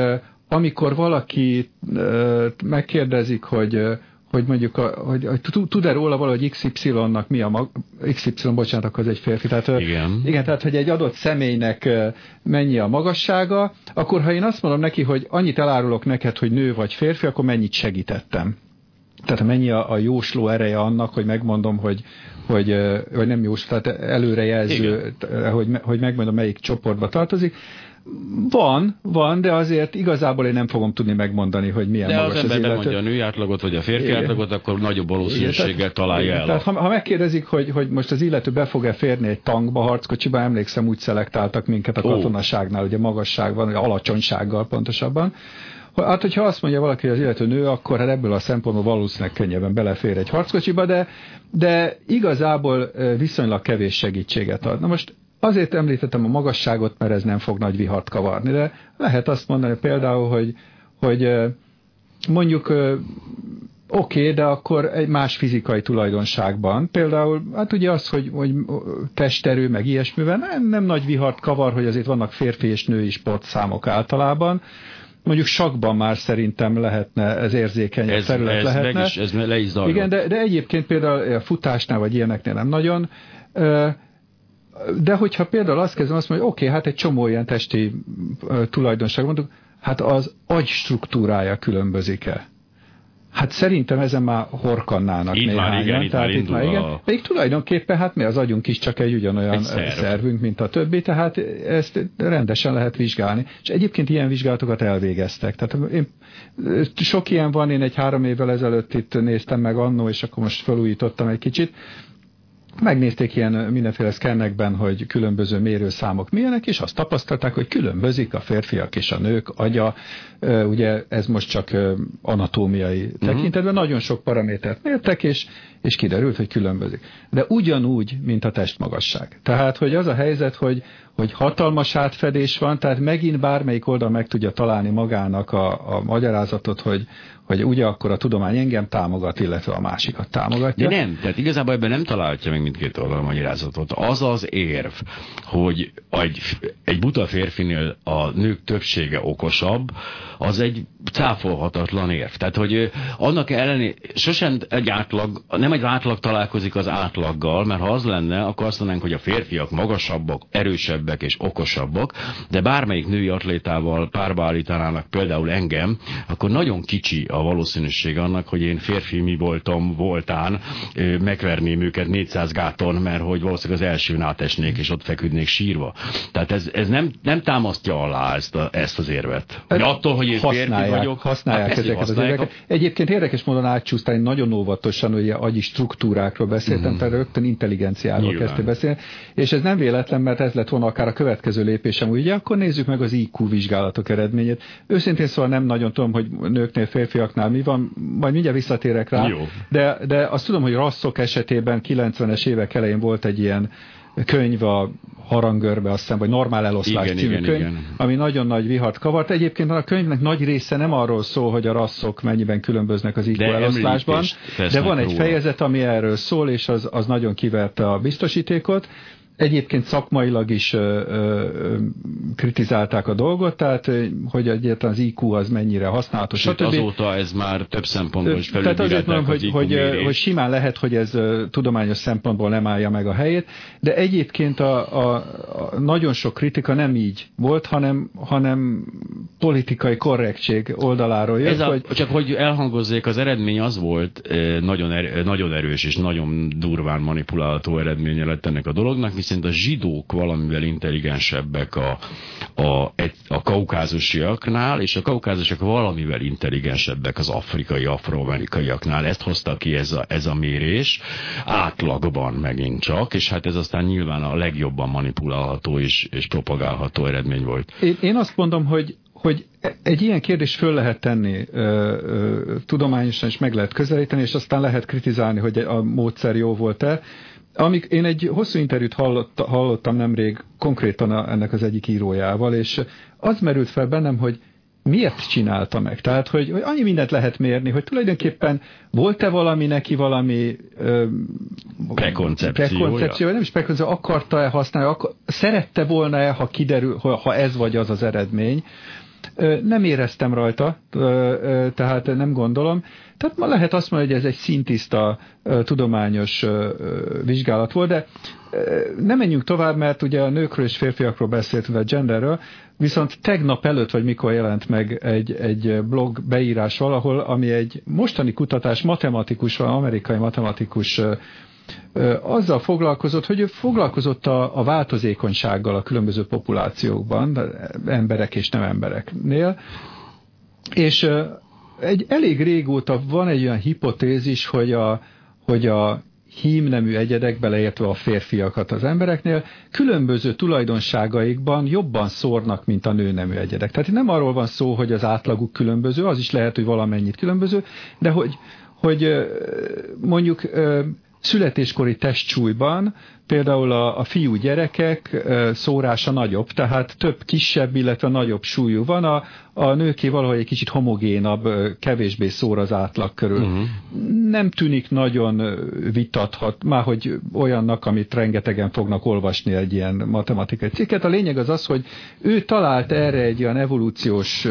amikor valaki megkérdezik, hogy hogy mondjuk, a, hogy, hogy tud-e róla valahogy XY-nak mi a mag, XY, bocsánat, az egy férfi. Tehát, igen. igen, tehát, hogy egy adott személynek mennyi a magassága, akkor ha én azt mondom neki, hogy annyit elárulok neked, hogy nő vagy férfi, akkor mennyit segítettem. Tehát mennyi a, a jósló ereje annak, hogy megmondom, hogy, hogy vagy nem jósló, tehát előrejelző, Igen. hogy, hogy megmondom, melyik csoportba tartozik. Van, van, de azért igazából én nem fogom tudni megmondani, hogy milyen de magas az, ember az mondja a női átlagot, vagy a férfi Igen. átlagot, akkor nagyobb valószínűséggel Igen, találja el. Tehát, ha, ha megkérdezik, hogy, hogy most az illető be fog-e férni egy tankba, harckocsiba, emlékszem, úgy szelektáltak minket a katonaságnál, ugye magasság van, vagy alacsonysággal pontosabban. Hát, hogyha azt mondja valaki, hogy az illető nő, akkor hát ebből a szempontból valószínűleg könnyebben belefér egy harckocsiba, de, de igazából viszonylag kevés segítséget ad. Na most Azért említettem a magasságot, mert ez nem fog nagy vihart kavarni, de lehet azt mondani például, hogy, hogy mondjuk Oké, okay, de akkor egy más fizikai tulajdonságban. Például, hát ugye az, hogy, hogy testerő, meg ilyesmivel nem, nem nagy vihart kavar, hogy azért vannak férfi és női sportszámok általában. Mondjuk sakban már szerintem lehetne, ez érzékeny ez, terület ez lehetne. Meg is, ez le is zajlott. Igen, de, de egyébként például a futásnál vagy ilyeneknél nem nagyon. De hogyha például azt kezdem, azt mondom, hogy oké, okay, hát egy csomó ilyen testi tulajdonság mondjuk, hát az agy struktúrája különbözik-e? Hát szerintem ezen már horkannának itt néhányan. Már igen, itt tehát már itt már igen. A... Még tulajdonképpen hát mi az agyunk is csak egy ugyanolyan egy szerv. szervünk, mint a többi, tehát ezt rendesen lehet vizsgálni. És egyébként ilyen vizsgálatokat elvégeztek. Tehát én, sok ilyen van, én egy három évvel ezelőtt itt néztem meg annó, és akkor most felújítottam egy kicsit, Megnézték ilyen mindenféle szkennekben, hogy különböző mérőszámok milyenek, és azt tapasztalták, hogy különbözik a férfiak és a nők agya. Ugye ez most csak anatómiai uh-huh. tekintetben nagyon sok paramétert mértek, és, és kiderült, hogy különbözik. De ugyanúgy, mint a testmagasság. Tehát, hogy az a helyzet, hogy, hogy hatalmas átfedés van, tehát megint bármelyik oldal meg tudja találni magának a, a magyarázatot, hogy, hogy ugye akkor a tudomány engem támogat, illetve a másikat támogatja. De nem, tehát igazából ebben nem találhatja meg mindkét oldal a magyarázatot. Az az érv, hogy egy, egy buta férfinél a nők többsége okosabb, az egy cáfolhatatlan érv. Tehát, hogy annak ellenére sosem egy átlag, nem egy átlag találkozik az átlaggal, mert ha az lenne, akkor azt mondanánk, hogy a férfiak magasabbak, erősebbek és okosabbak, de bármelyik női atlétával párba állítanának például engem, akkor nagyon kicsi a valószínűség annak, hogy én férfi mi voltam, voltán, megverném őket 400 gáton, mert hogy valószínűleg az elsőn átesnék, és ott feküdnék sírva. Tehát ez, ez nem, nem támasztja alá ezt, a, ezt az érvet. Hogy attól, hogy én férfi vagyok, használják hát ezeket használják. az érveket. Egyébként érdekes módon átcsúsztál, nagyon óvatosan, hogy agyi struktúrákról beszéltem, mm. tehát rögtön intelligenciáról kezdte beszélni, és ez nem véletlen, mert ez lett volna akár a következő lépésem, ugye akkor nézzük meg az IQ vizsgálatok eredményét. Őszintén szóval nem nagyon tudom, hogy nőknél, férfiaknál mi van, majd mindjárt visszatérek rá, Jó. De, de azt tudom, hogy rasszok esetében 90-es évek elején volt egy ilyen könyv a harangörbe, azt hiszem, vagy normál eloszlás igen, című igen, könyv, igen. ami nagyon nagy vihart kavart. Egyébként a könyvnek nagy része nem arról szól, hogy a rasszok mennyiben különböznek az IQ de eloszlásban, de van egy róla. fejezet, ami erről szól, és az, az nagyon kiverte a biztosítékot. Egyébként szakmailag is ö, ö, kritizálták a dolgot, tehát hogy egyáltalán az IQ az mennyire használható, stb. Azóta ez már több szempontból is Tehát azért mondom, hogy, hogy, hogy simán lehet, hogy ez tudományos szempontból nem állja meg a helyét, de egyébként a, a, a nagyon sok kritika nem így volt, hanem, hanem politikai korrektség oldaláról jött. Ez a, hogy... Csak hogy elhangozzék, az eredmény az volt, nagyon, er, nagyon erős és nagyon durván manipulálható eredménye lett ennek a dolognak, viszont a zsidók valamivel intelligensebbek a, a, a kaukázusiaknál, és a kaukázusiak valamivel intelligensebbek az afrikai, afroamerikaiaknál. Ezt hozta ki ez a, ez a mérés, átlagban megint csak, és hát ez aztán nyilván a legjobban manipulálható és, és propagálható eredmény volt. Én, én azt mondom, hogy hogy egy ilyen kérdést föl lehet tenni ö, ö, tudományosan, és meg lehet közelíteni, és aztán lehet kritizálni, hogy a módszer jó volt-e. Amik, én egy hosszú interjút hallott, hallottam nemrég konkrétan a, ennek az egyik írójával, és az merült fel bennem, hogy miért csinálta meg? Tehát, hogy, hogy annyi mindent lehet mérni, hogy tulajdonképpen volt-e valami neki valami ö, prekoncepció, nem is prekoncepció, akarta-e használni, akar, szerette volna-e, ha kiderül, ha ez vagy az az eredmény, nem éreztem rajta, tehát nem gondolom. Tehát ma lehet azt mondani, hogy ez egy szintiszta tudományos vizsgálat volt, de nem menjünk tovább, mert ugye a nőkről és férfiakról beszéltünk, a genderről, viszont tegnap előtt, vagy mikor jelent meg egy, egy blog beírás valahol, ami egy mostani kutatás matematikus, amerikai matematikus azzal foglalkozott, hogy ő foglalkozott a, a változékonysággal a különböző populációkban, emberek és nem embereknél, és egy elég régóta van egy olyan hipotézis, hogy a, hogy a hímnemű egyedek, beleértve a férfiakat az embereknél, különböző tulajdonságaikban jobban szórnak, mint a nőnemű egyedek. Tehát nem arról van szó, hogy az átlaguk különböző, az is lehet, hogy valamennyit különböző, de hogy, hogy mondjuk születéskori testsúlyban például a, a fiú gyerekek szórása nagyobb, tehát több kisebb, illetve nagyobb súlyú van, a, a nőké valahogy egy kicsit homogénabb, kevésbé szór az átlag körül. Uh-huh. Nem tűnik nagyon vitathat, már hogy olyannak, amit rengetegen fognak olvasni egy ilyen matematikai cikket. A lényeg az az, hogy ő talált erre egy olyan evolúciós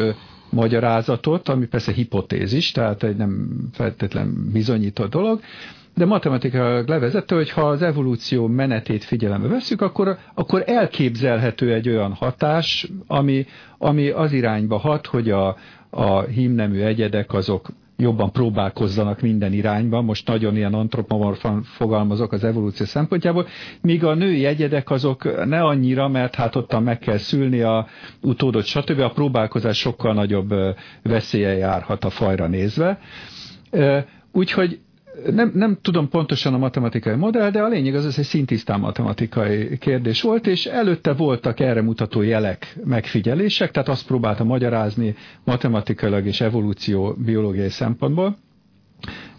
magyarázatot, ami persze hipotézis, tehát egy nem feltétlen bizonyított dolog, de matematikailag levezette, hogy ha az evolúció menetét figyelembe veszük, akkor, akkor elképzelhető egy olyan hatás, ami, ami az irányba hat, hogy a, a hímnemű egyedek azok jobban próbálkozzanak minden irányba, most nagyon ilyen antropomorfan fogalmazok az evolúció szempontjából, míg a női egyedek azok ne annyira, mert hát ottan meg kell szülni a utódot, stb. A próbálkozás sokkal nagyobb veszélye járhat a fajra nézve. Úgyhogy nem, nem tudom pontosan a matematikai modell, de a lényeg az, hogy szintisztán matematikai kérdés volt, és előtte voltak erre mutató jelek, megfigyelések, tehát azt próbálta magyarázni matematikailag és evolúció biológiai szempontból.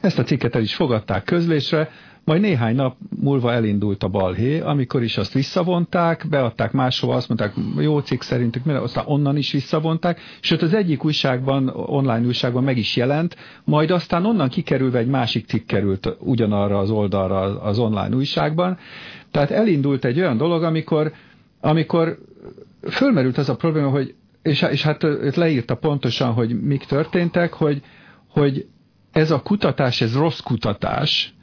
Ezt a cikket el is fogadták közlésre, majd néhány nap múlva elindult a balhé, amikor is azt visszavonták, beadták máshova, azt mondták, jó cikk szerintük, aztán onnan is visszavonták, sőt az egyik újságban, online újságban meg is jelent, majd aztán onnan kikerülve egy másik cikk került ugyanarra az oldalra az online újságban. Tehát elindult egy olyan dolog, amikor, amikor fölmerült az a probléma, hogy és, és hát leírta pontosan, hogy mik történtek, hogy, hogy ez a kutatás, ez rossz kutatás,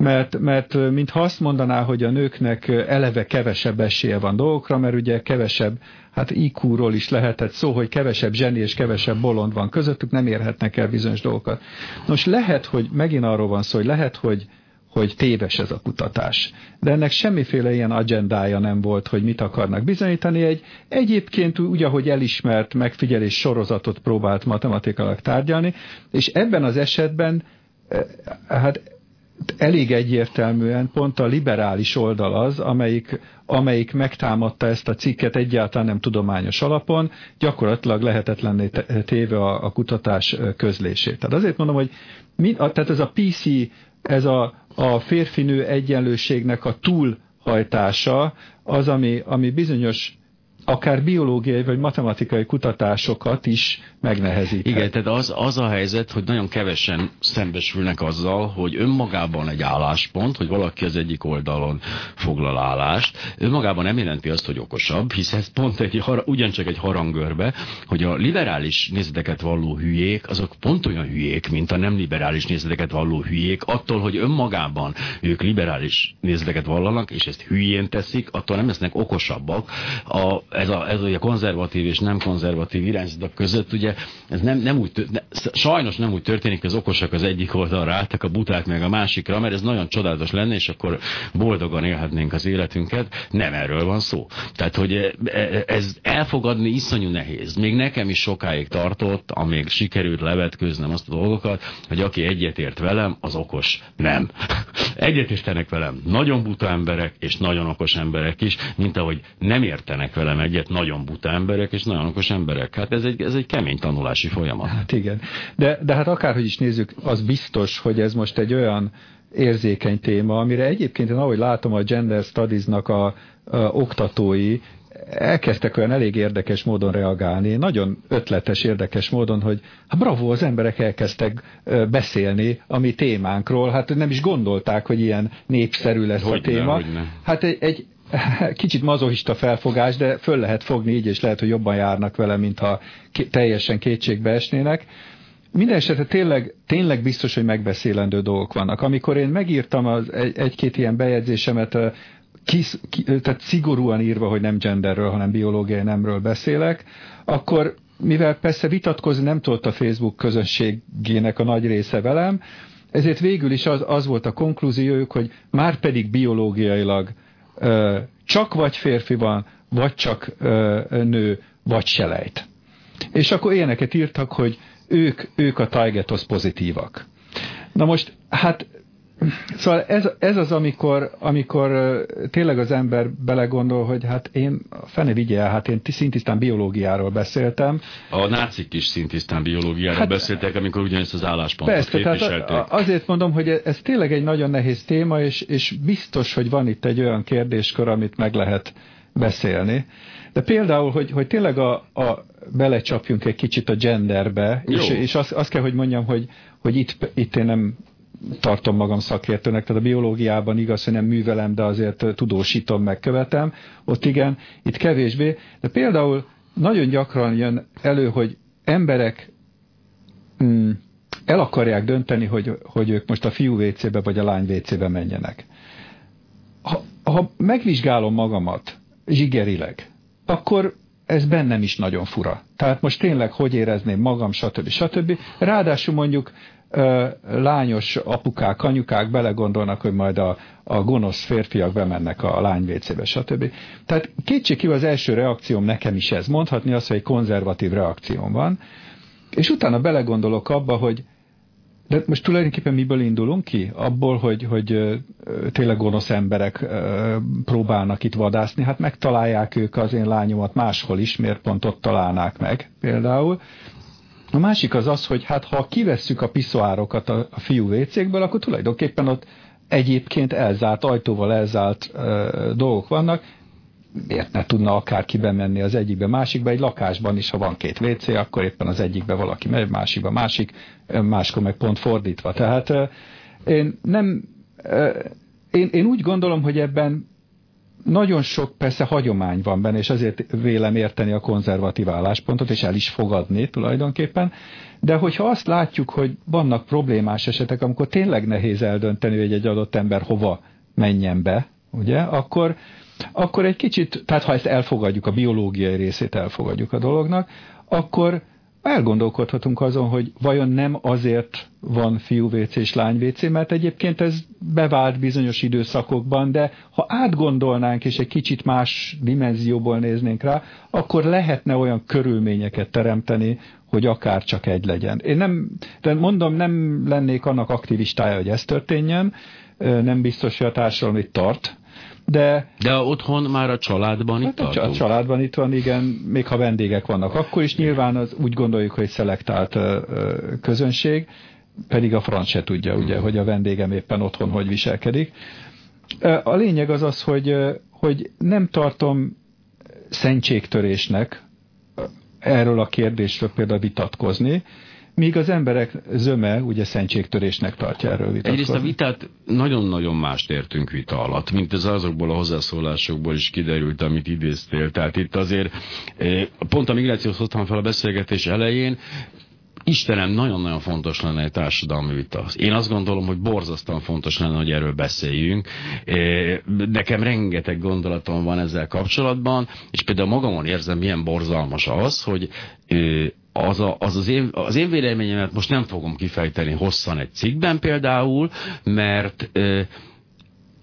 mert, mert mintha azt mondaná, hogy a nőknek eleve kevesebb esélye van dolgokra, mert ugye kevesebb, hát IQ-ról is lehetett szó, hogy kevesebb zseni és kevesebb bolond van közöttük, nem érhetnek el bizonyos dolgokat. Nos, lehet, hogy megint arról van szó, hogy lehet, hogy hogy téves ez a kutatás. De ennek semmiféle ilyen agendája nem volt, hogy mit akarnak bizonyítani. Egy egyébként úgy, ahogy elismert megfigyelés sorozatot próbált matematikailag tárgyalni, és ebben az esetben hát elég egyértelműen pont a liberális oldal az, amelyik, amelyik megtámadta ezt a cikket egyáltalán nem tudományos alapon, gyakorlatilag lehetetlenné téve a, a kutatás közlését. Tehát azért mondom, hogy mi, a, tehát ez a PC, ez a, a férfinő egyenlőségnek a túlhajtása az, ami, ami bizonyos akár biológiai vagy matematikai kutatásokat is megnehezít. Igen, tehát az, az a helyzet, hogy nagyon kevesen szembesülnek azzal, hogy önmagában egy álláspont, hogy valaki az egyik oldalon foglal állást, önmagában nem jelenti azt, hogy okosabb, hisz ez pont egy, ugyancsak egy harangörbe, hogy a liberális nézeteket valló hülyék, azok pont olyan hülyék, mint a nem liberális nézeteket valló hülyék, attól, hogy önmagában ők liberális nézeteket vallanak, és ezt hülyén teszik, attól nem lesznek okosabbak. A, ez, a, ez a konzervatív és nem konzervatív irányzatok között, ugye ez nem, nem úgy, ne, sajnos nem úgy történik, hogy az okosak az egyik oldalra álltak, a buták meg a másikra, mert ez nagyon csodálatos lenne, és akkor boldogan élhetnénk az életünket. Nem erről van szó. Tehát, hogy e, e, ez elfogadni iszonyú nehéz. Még nekem is sokáig tartott, amíg sikerült levetkőznem azt a dolgokat, hogy aki egyetért velem, az okos. Nem. *laughs* Egyetértenek velem nagyon buta emberek, és nagyon okos emberek is, mint ahogy nem értenek velem egyet nagyon buta emberek és nagyon okos emberek. Hát ez egy, ez egy kemény tanulási folyamat. Hát igen. De, de hát akárhogy is nézzük, az biztos, hogy ez most egy olyan érzékeny téma, amire egyébként én ahogy látom a Gender Studies-nak a, a oktatói elkezdtek olyan elég érdekes módon reagálni, nagyon ötletes, érdekes módon, hogy hát bravo, az emberek elkezdtek beszélni a mi témánkról, hát nem is gondolták, hogy ilyen népszerű lesz hogy a téma. Ne, hát egy, egy *laughs* kicsit mazohista felfogás, de föl lehet fogni így, és lehet, hogy jobban járnak vele, mintha teljesen kétségbe esnének. Minden esetre tényleg, tényleg biztos, hogy megbeszélendő dolgok vannak. Amikor én megírtam az egy-két ilyen bejegyzésemet, kis, ki, tehát szigorúan írva, hogy nem genderről, hanem biológiai nemről beszélek, akkor mivel persze vitatkozni nem tudott a Facebook közösségének a nagy része velem, ezért végül is az, az volt a konklúziójuk, hogy már pedig biológiailag csak vagy férfi van, vagy csak nő, vagy selejt. És akkor ilyeneket írtak, hogy ők, ők a Taigetos pozitívak. Na most, hát Szóval ez, ez az, amikor, amikor tényleg az ember belegondol, hogy hát én, fene vigye hát én szintisztán biológiáról beszéltem. A nácik is szintisztán biológiáról hát, beszéltek, amikor ugyanezt az álláspontot persze, képviselték. Tehát azért mondom, hogy ez tényleg egy nagyon nehéz téma, és, és biztos, hogy van itt egy olyan kérdéskör, amit meg lehet beszélni. De például, hogy, hogy tényleg a, a belecsapjunk egy kicsit a genderbe, Jó. és, és azt, azt kell, hogy mondjam, hogy, hogy itt, itt én nem tartom magam szakértőnek, tehát a biológiában igaz, hogy nem művelem, de azért tudósítom, megkövetem, ott igen, itt kevésbé, de például nagyon gyakran jön elő, hogy emberek mm, el akarják dönteni, hogy, hogy ők most a fiú WC-be vagy a lány WC-be menjenek. Ha, ha megvizsgálom magamat zsigerileg, akkor ez bennem is nagyon fura. Tehát most tényleg hogy érezném magam, stb. stb. Ráadásul mondjuk lányos apukák, anyukák belegondolnak, hogy majd a, a gonosz férfiak bemennek a lány vécébe, stb. Tehát kétségkívül az első reakcióm nekem is ez. Mondhatni azt, hogy egy konzervatív reakcióm van, és utána belegondolok abba, hogy de most tulajdonképpen miből indulunk ki? Abból, hogy, hogy tényleg gonosz emberek próbálnak itt vadászni, hát megtalálják ők az én lányomat máshol is, miért pont ott találnák meg például. A másik az az, hogy hát ha kivesszük a piszoárokat a, a fiú vécékből, akkor tulajdonképpen ott egyébként elzárt, ajtóval elzárt ö, dolgok vannak, miért ne tudna akárki bemenni az egyikbe, másikba, egy lakásban is, ha van két WC, akkor éppen az egyikbe valaki megy, másikba másik, máskor meg pont fordítva. Tehát én nem, én, én úgy gondolom, hogy ebben nagyon sok persze hagyomány van benne, és azért vélem érteni a konzervatív álláspontot, és el is fogadni tulajdonképpen, de hogyha azt látjuk, hogy vannak problémás esetek, amikor tényleg nehéz eldönteni, hogy egy adott ember hova menjen be, ugye, akkor, akkor egy kicsit, tehát ha ezt elfogadjuk, a biológiai részét elfogadjuk a dolognak, akkor elgondolkodhatunk azon, hogy vajon nem azért van fiú WC és lány WC, mert egyébként ez bevált bizonyos időszakokban, de ha átgondolnánk és egy kicsit más dimenzióból néznénk rá, akkor lehetne olyan körülményeket teremteni, hogy akár csak egy legyen. Én nem, de mondom, nem lennék annak aktivistája, hogy ez történjen, nem biztos, hogy a társadalom itt tart, de... De otthon már a családban hát itt a, a családban itt van, igen, még ha vendégek vannak. Akkor is nyilván az úgy gondoljuk, hogy szelektált közönség, pedig a franc se tudja, ugye, hogy a vendégem éppen otthon hogy viselkedik. A lényeg az az, hogy, hogy nem tartom szentségtörésnek erről a kérdésről például vitatkozni, míg az emberek zöme ugye szentségtörésnek tartja erről vitatkozni. Egyrészt a vitát nagyon-nagyon mást értünk vita alatt, mint ez azokból a hozzászólásokból is kiderült, amit idéztél. Tehát itt azért eh, pont a migrációhoz hoztam fel a beszélgetés elején, Istenem, nagyon-nagyon fontos lenne egy társadalmi vita. Én azt gondolom, hogy borzasztóan fontos lenne, hogy erről beszéljünk. Eh, nekem rengeteg gondolatom van ezzel kapcsolatban, és például magamon érzem, milyen borzalmas az, hogy eh, az, a, az, az, én, az én véleményemet most nem fogom kifejteni hosszan egy cikkben például, mert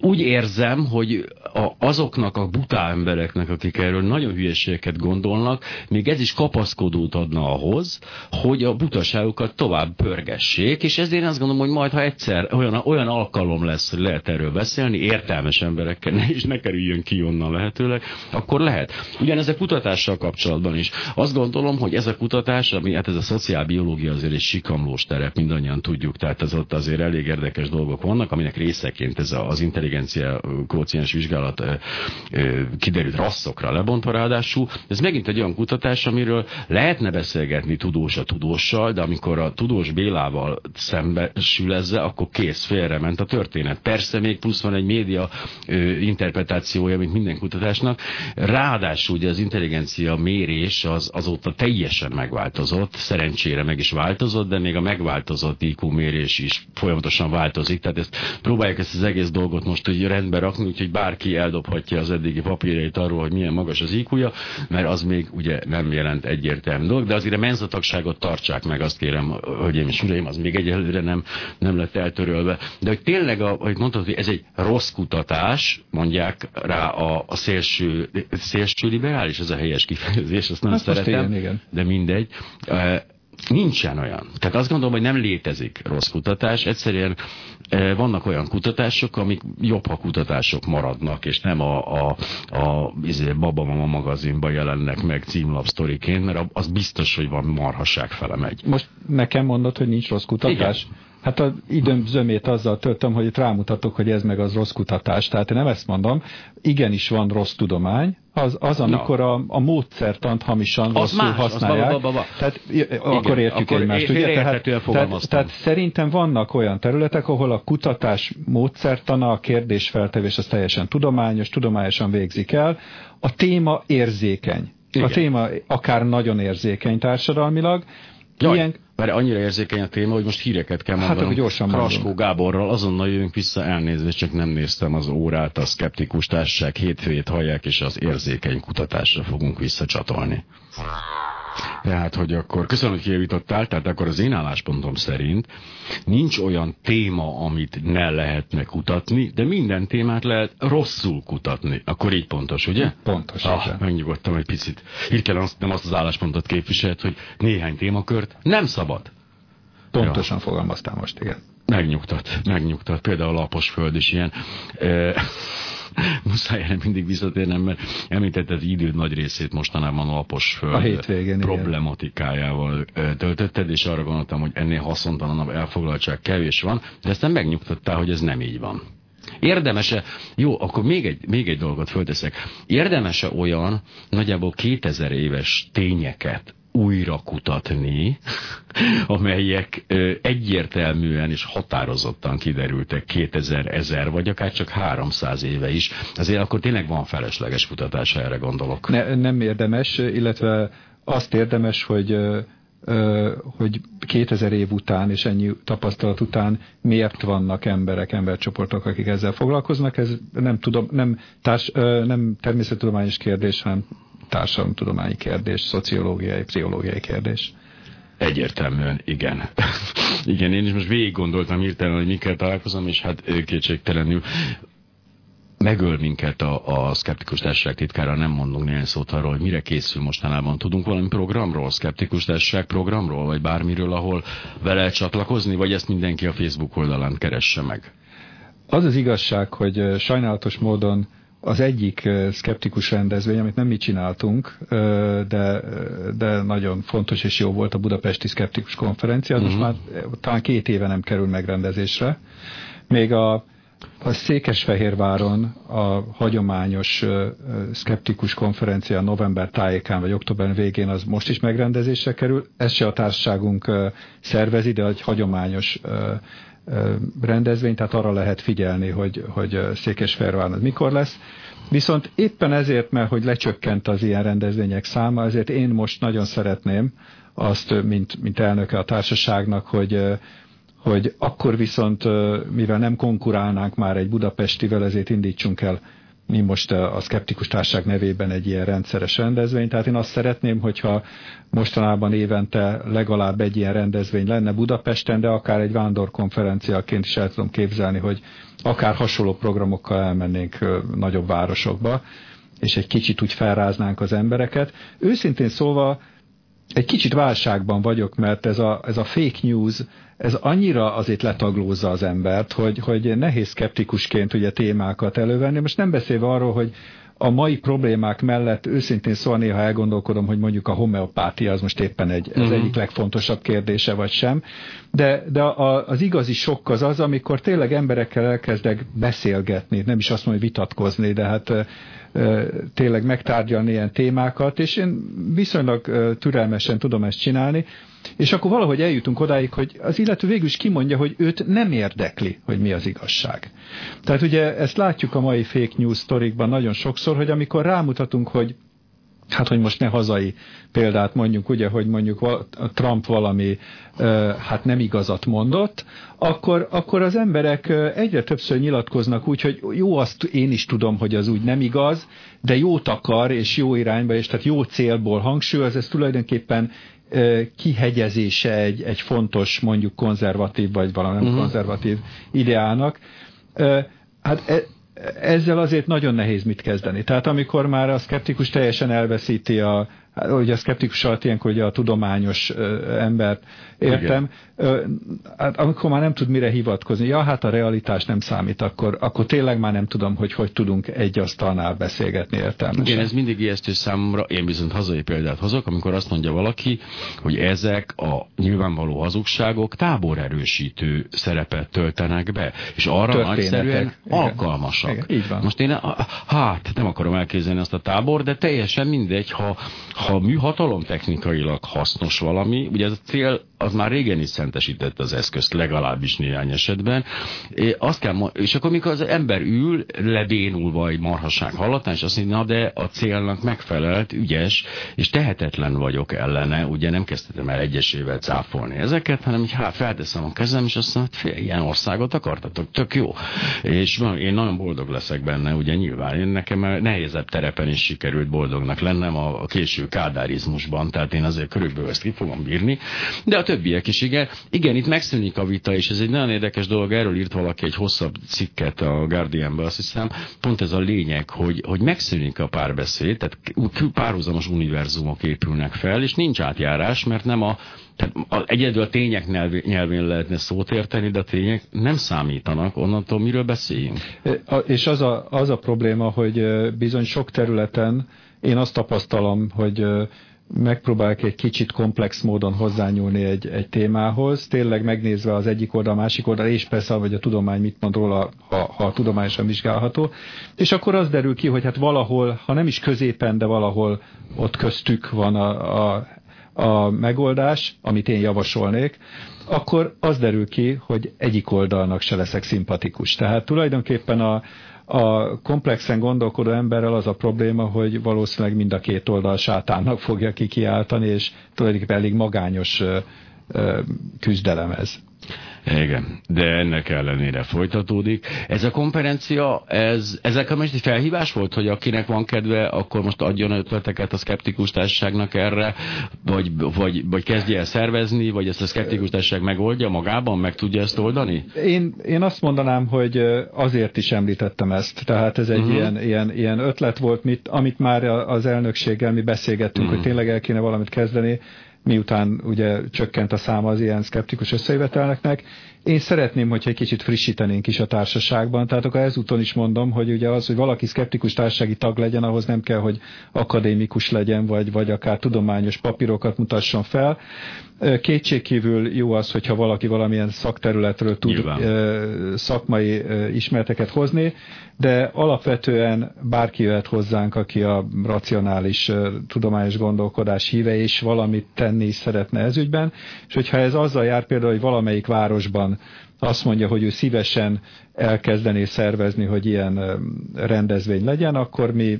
úgy érzem, hogy a, azoknak a butá embereknek, akik erről nagyon hülyeségeket gondolnak, még ez is kapaszkodót adna ahhoz, hogy a butaságokat tovább pörgessék, és ezért azt gondolom, hogy majd, ha egyszer olyan, olyan alkalom lesz, hogy lehet erről beszélni, értelmes emberekkel, ne, és ne kerüljön ki onnan lehetőleg, akkor lehet. Ugyanez a kutatással kapcsolatban is. Azt gondolom, hogy ez a kutatás, ami, hát ez a szociálbiológia azért egy sikamlós terep, mindannyian tudjuk, tehát ez ott azért elég érdekes dolgok vannak, aminek részeként ez az intelligencia kóciens vizsgálat kiderült rasszokra lebontva ráadásul. Ez megint egy olyan kutatás, amiről lehetne beszélgetni tudós a tudóssal, de amikor a tudós Bélával szembesül ezzel, akkor kész, félrement a történet. Persze még plusz van egy média interpretációja, mint minden kutatásnak. Ráadásul ugye az intelligencia mérés az azóta teljesen megváltozott, szerencsére meg is változott, de még a megváltozott IQ mérés is folyamatosan változik, tehát ezt próbálják ezt az egész dolgot most hogy rendbe rakni, úgyhogy bárki eldobhatja az eddigi papírjait arról, hogy milyen magas az iq mert az még ugye nem jelent egyértelmű dolog, de azért a menzatagságot tartsák meg, azt kérem, hölgyeim és uraim, az még egyelőre nem, nem lett eltörölve. De hogy tényleg, a, hogy mondtad, hogy ez egy rossz kutatás, mondják rá a, a szélső, szélső liberális, ez a helyes kifejezés, azt nem hát szeretem, igen, igen. de mindegy Nincsen olyan. Tehát azt gondolom, hogy nem létezik rossz kutatás. Egyszerűen e, vannak olyan kutatások, amik jobb, ha kutatások maradnak, és nem a, a, a izé, Baba Mama magazinban jelennek meg címlapsztoriként, mert az biztos, hogy van marhasság fele megy. Most nekem mondod, hogy nincs rossz kutatás? Igen. Hát az időm zömét azzal töltöm, hogy itt rámutatok, hogy ez meg az rossz kutatás. Tehát én nem ezt mondom. Igenis van rossz tudomány, az, az amikor a, a módszertant hamisan az rosszul más, használják. Az ba, ba, ba. Tehát Igen, akkor értjük akkor egymást. Ugye? Tehát, tehát, tehát szerintem vannak olyan területek, ahol a kutatás módszertana, a kérdésfeltevés az teljesen tudományos, tudományosan végzik el. A téma érzékeny. Igen. A téma akár nagyon érzékeny társadalmilag, Jaj, Ilyen... mert annyira érzékeny a téma, hogy most híreket kell mondanom. Hát, gyorsan Kraskó Gáborral azonnal jövünk vissza, elnézést, csak nem néztem az órát, a szkeptikus társaság hétfőjét hallják, és az érzékeny kutatásra fogunk visszacsatolni. Tehát, hogy akkor köszönöm, hogy kijavítottál, tehát akkor az én álláspontom szerint nincs olyan téma, amit ne lehetne kutatni, de minden témát lehet rosszul kutatni. Akkor így pontos, ugye? Pontos. Ah, megnyugodtam egy picit. Hirtelen azt, nem azt az álláspontot képviselt, hogy néhány témakört nem szabad. Pontosan ja. fogalmaztál most, igen. Megnyugtat, megnyugtat. Például a lapos föld is ilyen. E *laughs* muszáj erre mindig visszatérnem, mert említette az időd nagy részét mostanában a lapos föld a hétvégén, problematikájával igen. töltötted, és arra gondoltam, hogy ennél haszontalanabb elfoglaltság kevés van, de aztán megnyugtattál, hogy ez nem így van. Érdemese, jó, akkor még egy, még egy dolgot fölteszek. Érdemese olyan nagyjából 2000 éves tényeket újra kutatni, *laughs* amelyek egyértelműen és határozottan kiderültek 2000, 1000 vagy akár csak 300 éve is. Azért akkor tényleg van felesleges kutatás, erre gondolok. Ne, nem érdemes, illetve azt érdemes, hogy hogy 2000 év után és ennyi tapasztalat után miért vannak emberek, embercsoportok, akik ezzel foglalkoznak. Ez nem, tudom, nem, társ, nem természettudományos kérdés, hanem társadalomtudományi kérdés, szociológiai, pszichológiai kérdés. Egyértelműen, igen. *laughs* igen, én is most végig gondoltam hirtelen, hogy mikkel találkozom, és hát kétségtelenül megöl minket a, a szkeptikus társaság titkára, nem mondunk néhány szót arról, hogy mire készül mostanában. Tudunk valami programról, szkeptikus társaság programról, vagy bármiről, ahol vele csatlakozni, vagy ezt mindenki a Facebook oldalán keresse meg? Az az igazság, hogy sajnálatos módon az egyik szkeptikus rendezvény, amit nem mi csináltunk, de, de nagyon fontos és jó volt a Budapesti Szkeptikus Konferencia, uh-huh. most mhm. már talán két éve nem kerül megrendezésre. Még a, a Székesfehérváron a hagyományos szkeptikus konferencia november tájékán vagy október végén az most is megrendezésre kerül. Ez se a társaságunk szervezi, de egy hagyományos rendezvény, tehát arra lehet figyelni, hogy, hogy Székesfehérváron az mikor lesz. Viszont éppen ezért, mert hogy lecsökkent az ilyen rendezvények száma, ezért én most nagyon szeretném azt, mint, mint elnöke a társaságnak, hogy, hogy akkor viszont, mivel nem konkurálnánk már egy budapestivel, ezért indítsunk el mi most a Szkeptikus Társaság nevében egy ilyen rendszeres rendezvény. Tehát én azt szeretném, hogyha mostanában évente legalább egy ilyen rendezvény lenne Budapesten, de akár egy vándorkonferenciaként is el tudom képzelni, hogy akár hasonló programokkal elmennénk nagyobb városokba, és egy kicsit úgy felráznánk az embereket. Őszintén szólva egy kicsit válságban vagyok, mert ez a, ez a fake news, ez annyira azért letaglózza az embert, hogy, hogy nehéz skeptikusként ugye témákat elővenni. Most nem beszélve arról, hogy a mai problémák mellett őszintén szóval néha elgondolkodom, hogy mondjuk a homeopátia az most éppen egy, ez uh-huh. egyik legfontosabb kérdése, vagy sem. De, de a, az igazi sok az az, amikor tényleg emberekkel elkezdek beszélgetni, nem is azt mondom, hogy vitatkozni, de hát tényleg megtárgyalni ilyen témákat, és én viszonylag türelmesen tudom ezt csinálni, és akkor valahogy eljutunk odáig, hogy az illető végül is kimondja, hogy őt nem érdekli, hogy mi az igazság. Tehát ugye ezt látjuk a mai fake news sztorikban nagyon sokszor, hogy amikor rámutatunk, hogy hát hogy most ne hazai példát mondjuk, ugye, hogy mondjuk Trump valami hát nem igazat mondott, akkor, akkor az emberek egyre többször nyilatkoznak úgy, hogy jó, azt én is tudom, hogy az úgy nem igaz, de jót akar, és jó irányba, és tehát jó célból hangsúlyoz, ez tulajdonképpen kihegyezése egy, egy fontos, mondjuk konzervatív, vagy valami uh-huh. konzervatív ideának. Hát e, ezzel azért nagyon nehéz mit kezdeni. Tehát amikor már a szkeptikus teljesen elveszíti a, ugye a szkeptikus alatt ilyenkor ugye a tudományos embert értem, Igen. hát amikor már nem tud mire hivatkozni, ja, hát a realitás nem számít, akkor, akkor tényleg már nem tudom, hogy hogy tudunk egy asztalnál beszélgetni értelmesen. Igen, ez mindig ijesztő számomra, én viszont hazai példát hozok, amikor azt mondja valaki, hogy ezek a nyilvánvaló hazugságok táborerősítő szerepet töltenek be, és arra nagyszerűen Igen. alkalmasak. Igen. Így van. Most én, hát nem akarom elképzelni azt a tábor, de teljesen mindegy, ha, ha műhatalom technikailag hasznos valami, ugye ez a cél az már régen is szentesítette az eszközt, legalábbis néhány esetben. É, azt kell, és akkor mikor az ember ül, lebénulva egy marhasság hallatán, és azt mondja, na de a célnak megfelelt, ügyes, és tehetetlen vagyok ellene, ugye nem kezdtem el egyesével cáfolni ezeket, hanem így hát felteszem a kezem, és azt mondom, hogy ilyen országot akartatok, tök jó. És én nagyon boldog leszek benne, ugye nyilván, én nekem nehézebb terepen is sikerült boldognak lennem a késő kádárizmusban, tehát én azért körülbelül ezt ki fogom bírni, de a többiek is, igen. Igen, itt megszűnik a vita, és ez egy nagyon érdekes dolog, erről írt valaki egy hosszabb cikket a Guardianben, azt hiszem, pont ez a lényeg, hogy, hogy megszűnik a párbeszéd, tehát párhuzamos univerzumok épülnek fel, és nincs átjárás, mert nem a tehát egyedül a tények nyelvén lehetne szót érteni, de a tények nem számítanak, onnantól miről beszéljünk. És az a, az a probléma, hogy bizony sok területen én azt tapasztalom, hogy megpróbálok egy kicsit komplex módon hozzányúlni egy, egy témához, tényleg megnézve az egyik oldal, a másik oldal, és persze, hogy a tudomány mit mond róla, ha, ha tudományosan vizsgálható, és akkor az derül ki, hogy hát valahol, ha nem is középen, de valahol ott köztük van a, a, a megoldás, amit én javasolnék, akkor az derül ki, hogy egyik oldalnak se leszek szimpatikus. Tehát tulajdonképpen a, a komplexen gondolkodó emberrel az a probléma, hogy valószínűleg mind a két oldal sátánnak fogja kikiáltani, és tulajdonképpen elég magányos küzdelem ez. Igen, de ennek ellenére folytatódik. Ez a konferencia, ez, ezek a most egy felhívás volt, hogy akinek van kedve, akkor most adjon ötleteket a szkeptikus társaságnak erre, vagy, vagy, vagy kezdje el szervezni, vagy ezt a szkeptikus társaság megoldja magában, meg tudja ezt oldani? Én, én azt mondanám, hogy azért is említettem ezt. Tehát ez egy uh-huh. ilyen, ilyen, ilyen ötlet volt, mit, amit már az elnökséggel mi beszélgettünk, uh-huh. hogy tényleg el kéne valamit kezdeni miután ugye csökkent a száma az ilyen szkeptikus összejövetelneknek. Én szeretném, hogyha egy kicsit frissítenénk is a társaságban, tehát akkor ezúton is mondom, hogy ugye az, hogy valaki szkeptikus társasági tag legyen, ahhoz nem kell, hogy akadémikus legyen, vagy, vagy akár tudományos papírokat mutasson fel. Kétségkívül jó az, hogyha valaki valamilyen szakterületről tud Nyilván. szakmai ismerteket hozni, de alapvetően bárki jöhet hozzánk, aki a racionális tudományos gondolkodás híve, és valamit tenni szeretne ezügyben, és hogyha ez azzal jár például, hogy valamelyik városban azt mondja, hogy ő szívesen elkezdené szervezni, hogy ilyen rendezvény legyen, akkor mi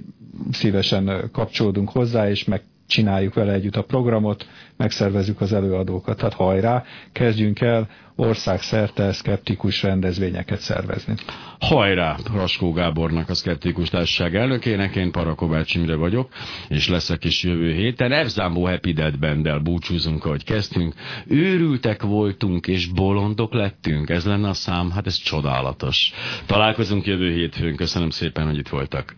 szívesen kapcsolódunk hozzá, és meg csináljuk vele együtt a programot, megszervezzük az előadókat. Tehát hajrá, kezdjünk el országszerte szkeptikus rendezvényeket szervezni. Hajrá! Raskó Gábornak a Szkeptikus Társaság elnökének, én Parakovács Imre vagyok, és leszek is jövő héten. Evzámbó Happy Dead Bendel búcsúzunk, ahogy kezdtünk. Őrültek voltunk, és bolondok lettünk. Ez lenne a szám, hát ez csodálatos. Találkozunk jövő hétfőn. Köszönöm szépen, hogy itt voltak.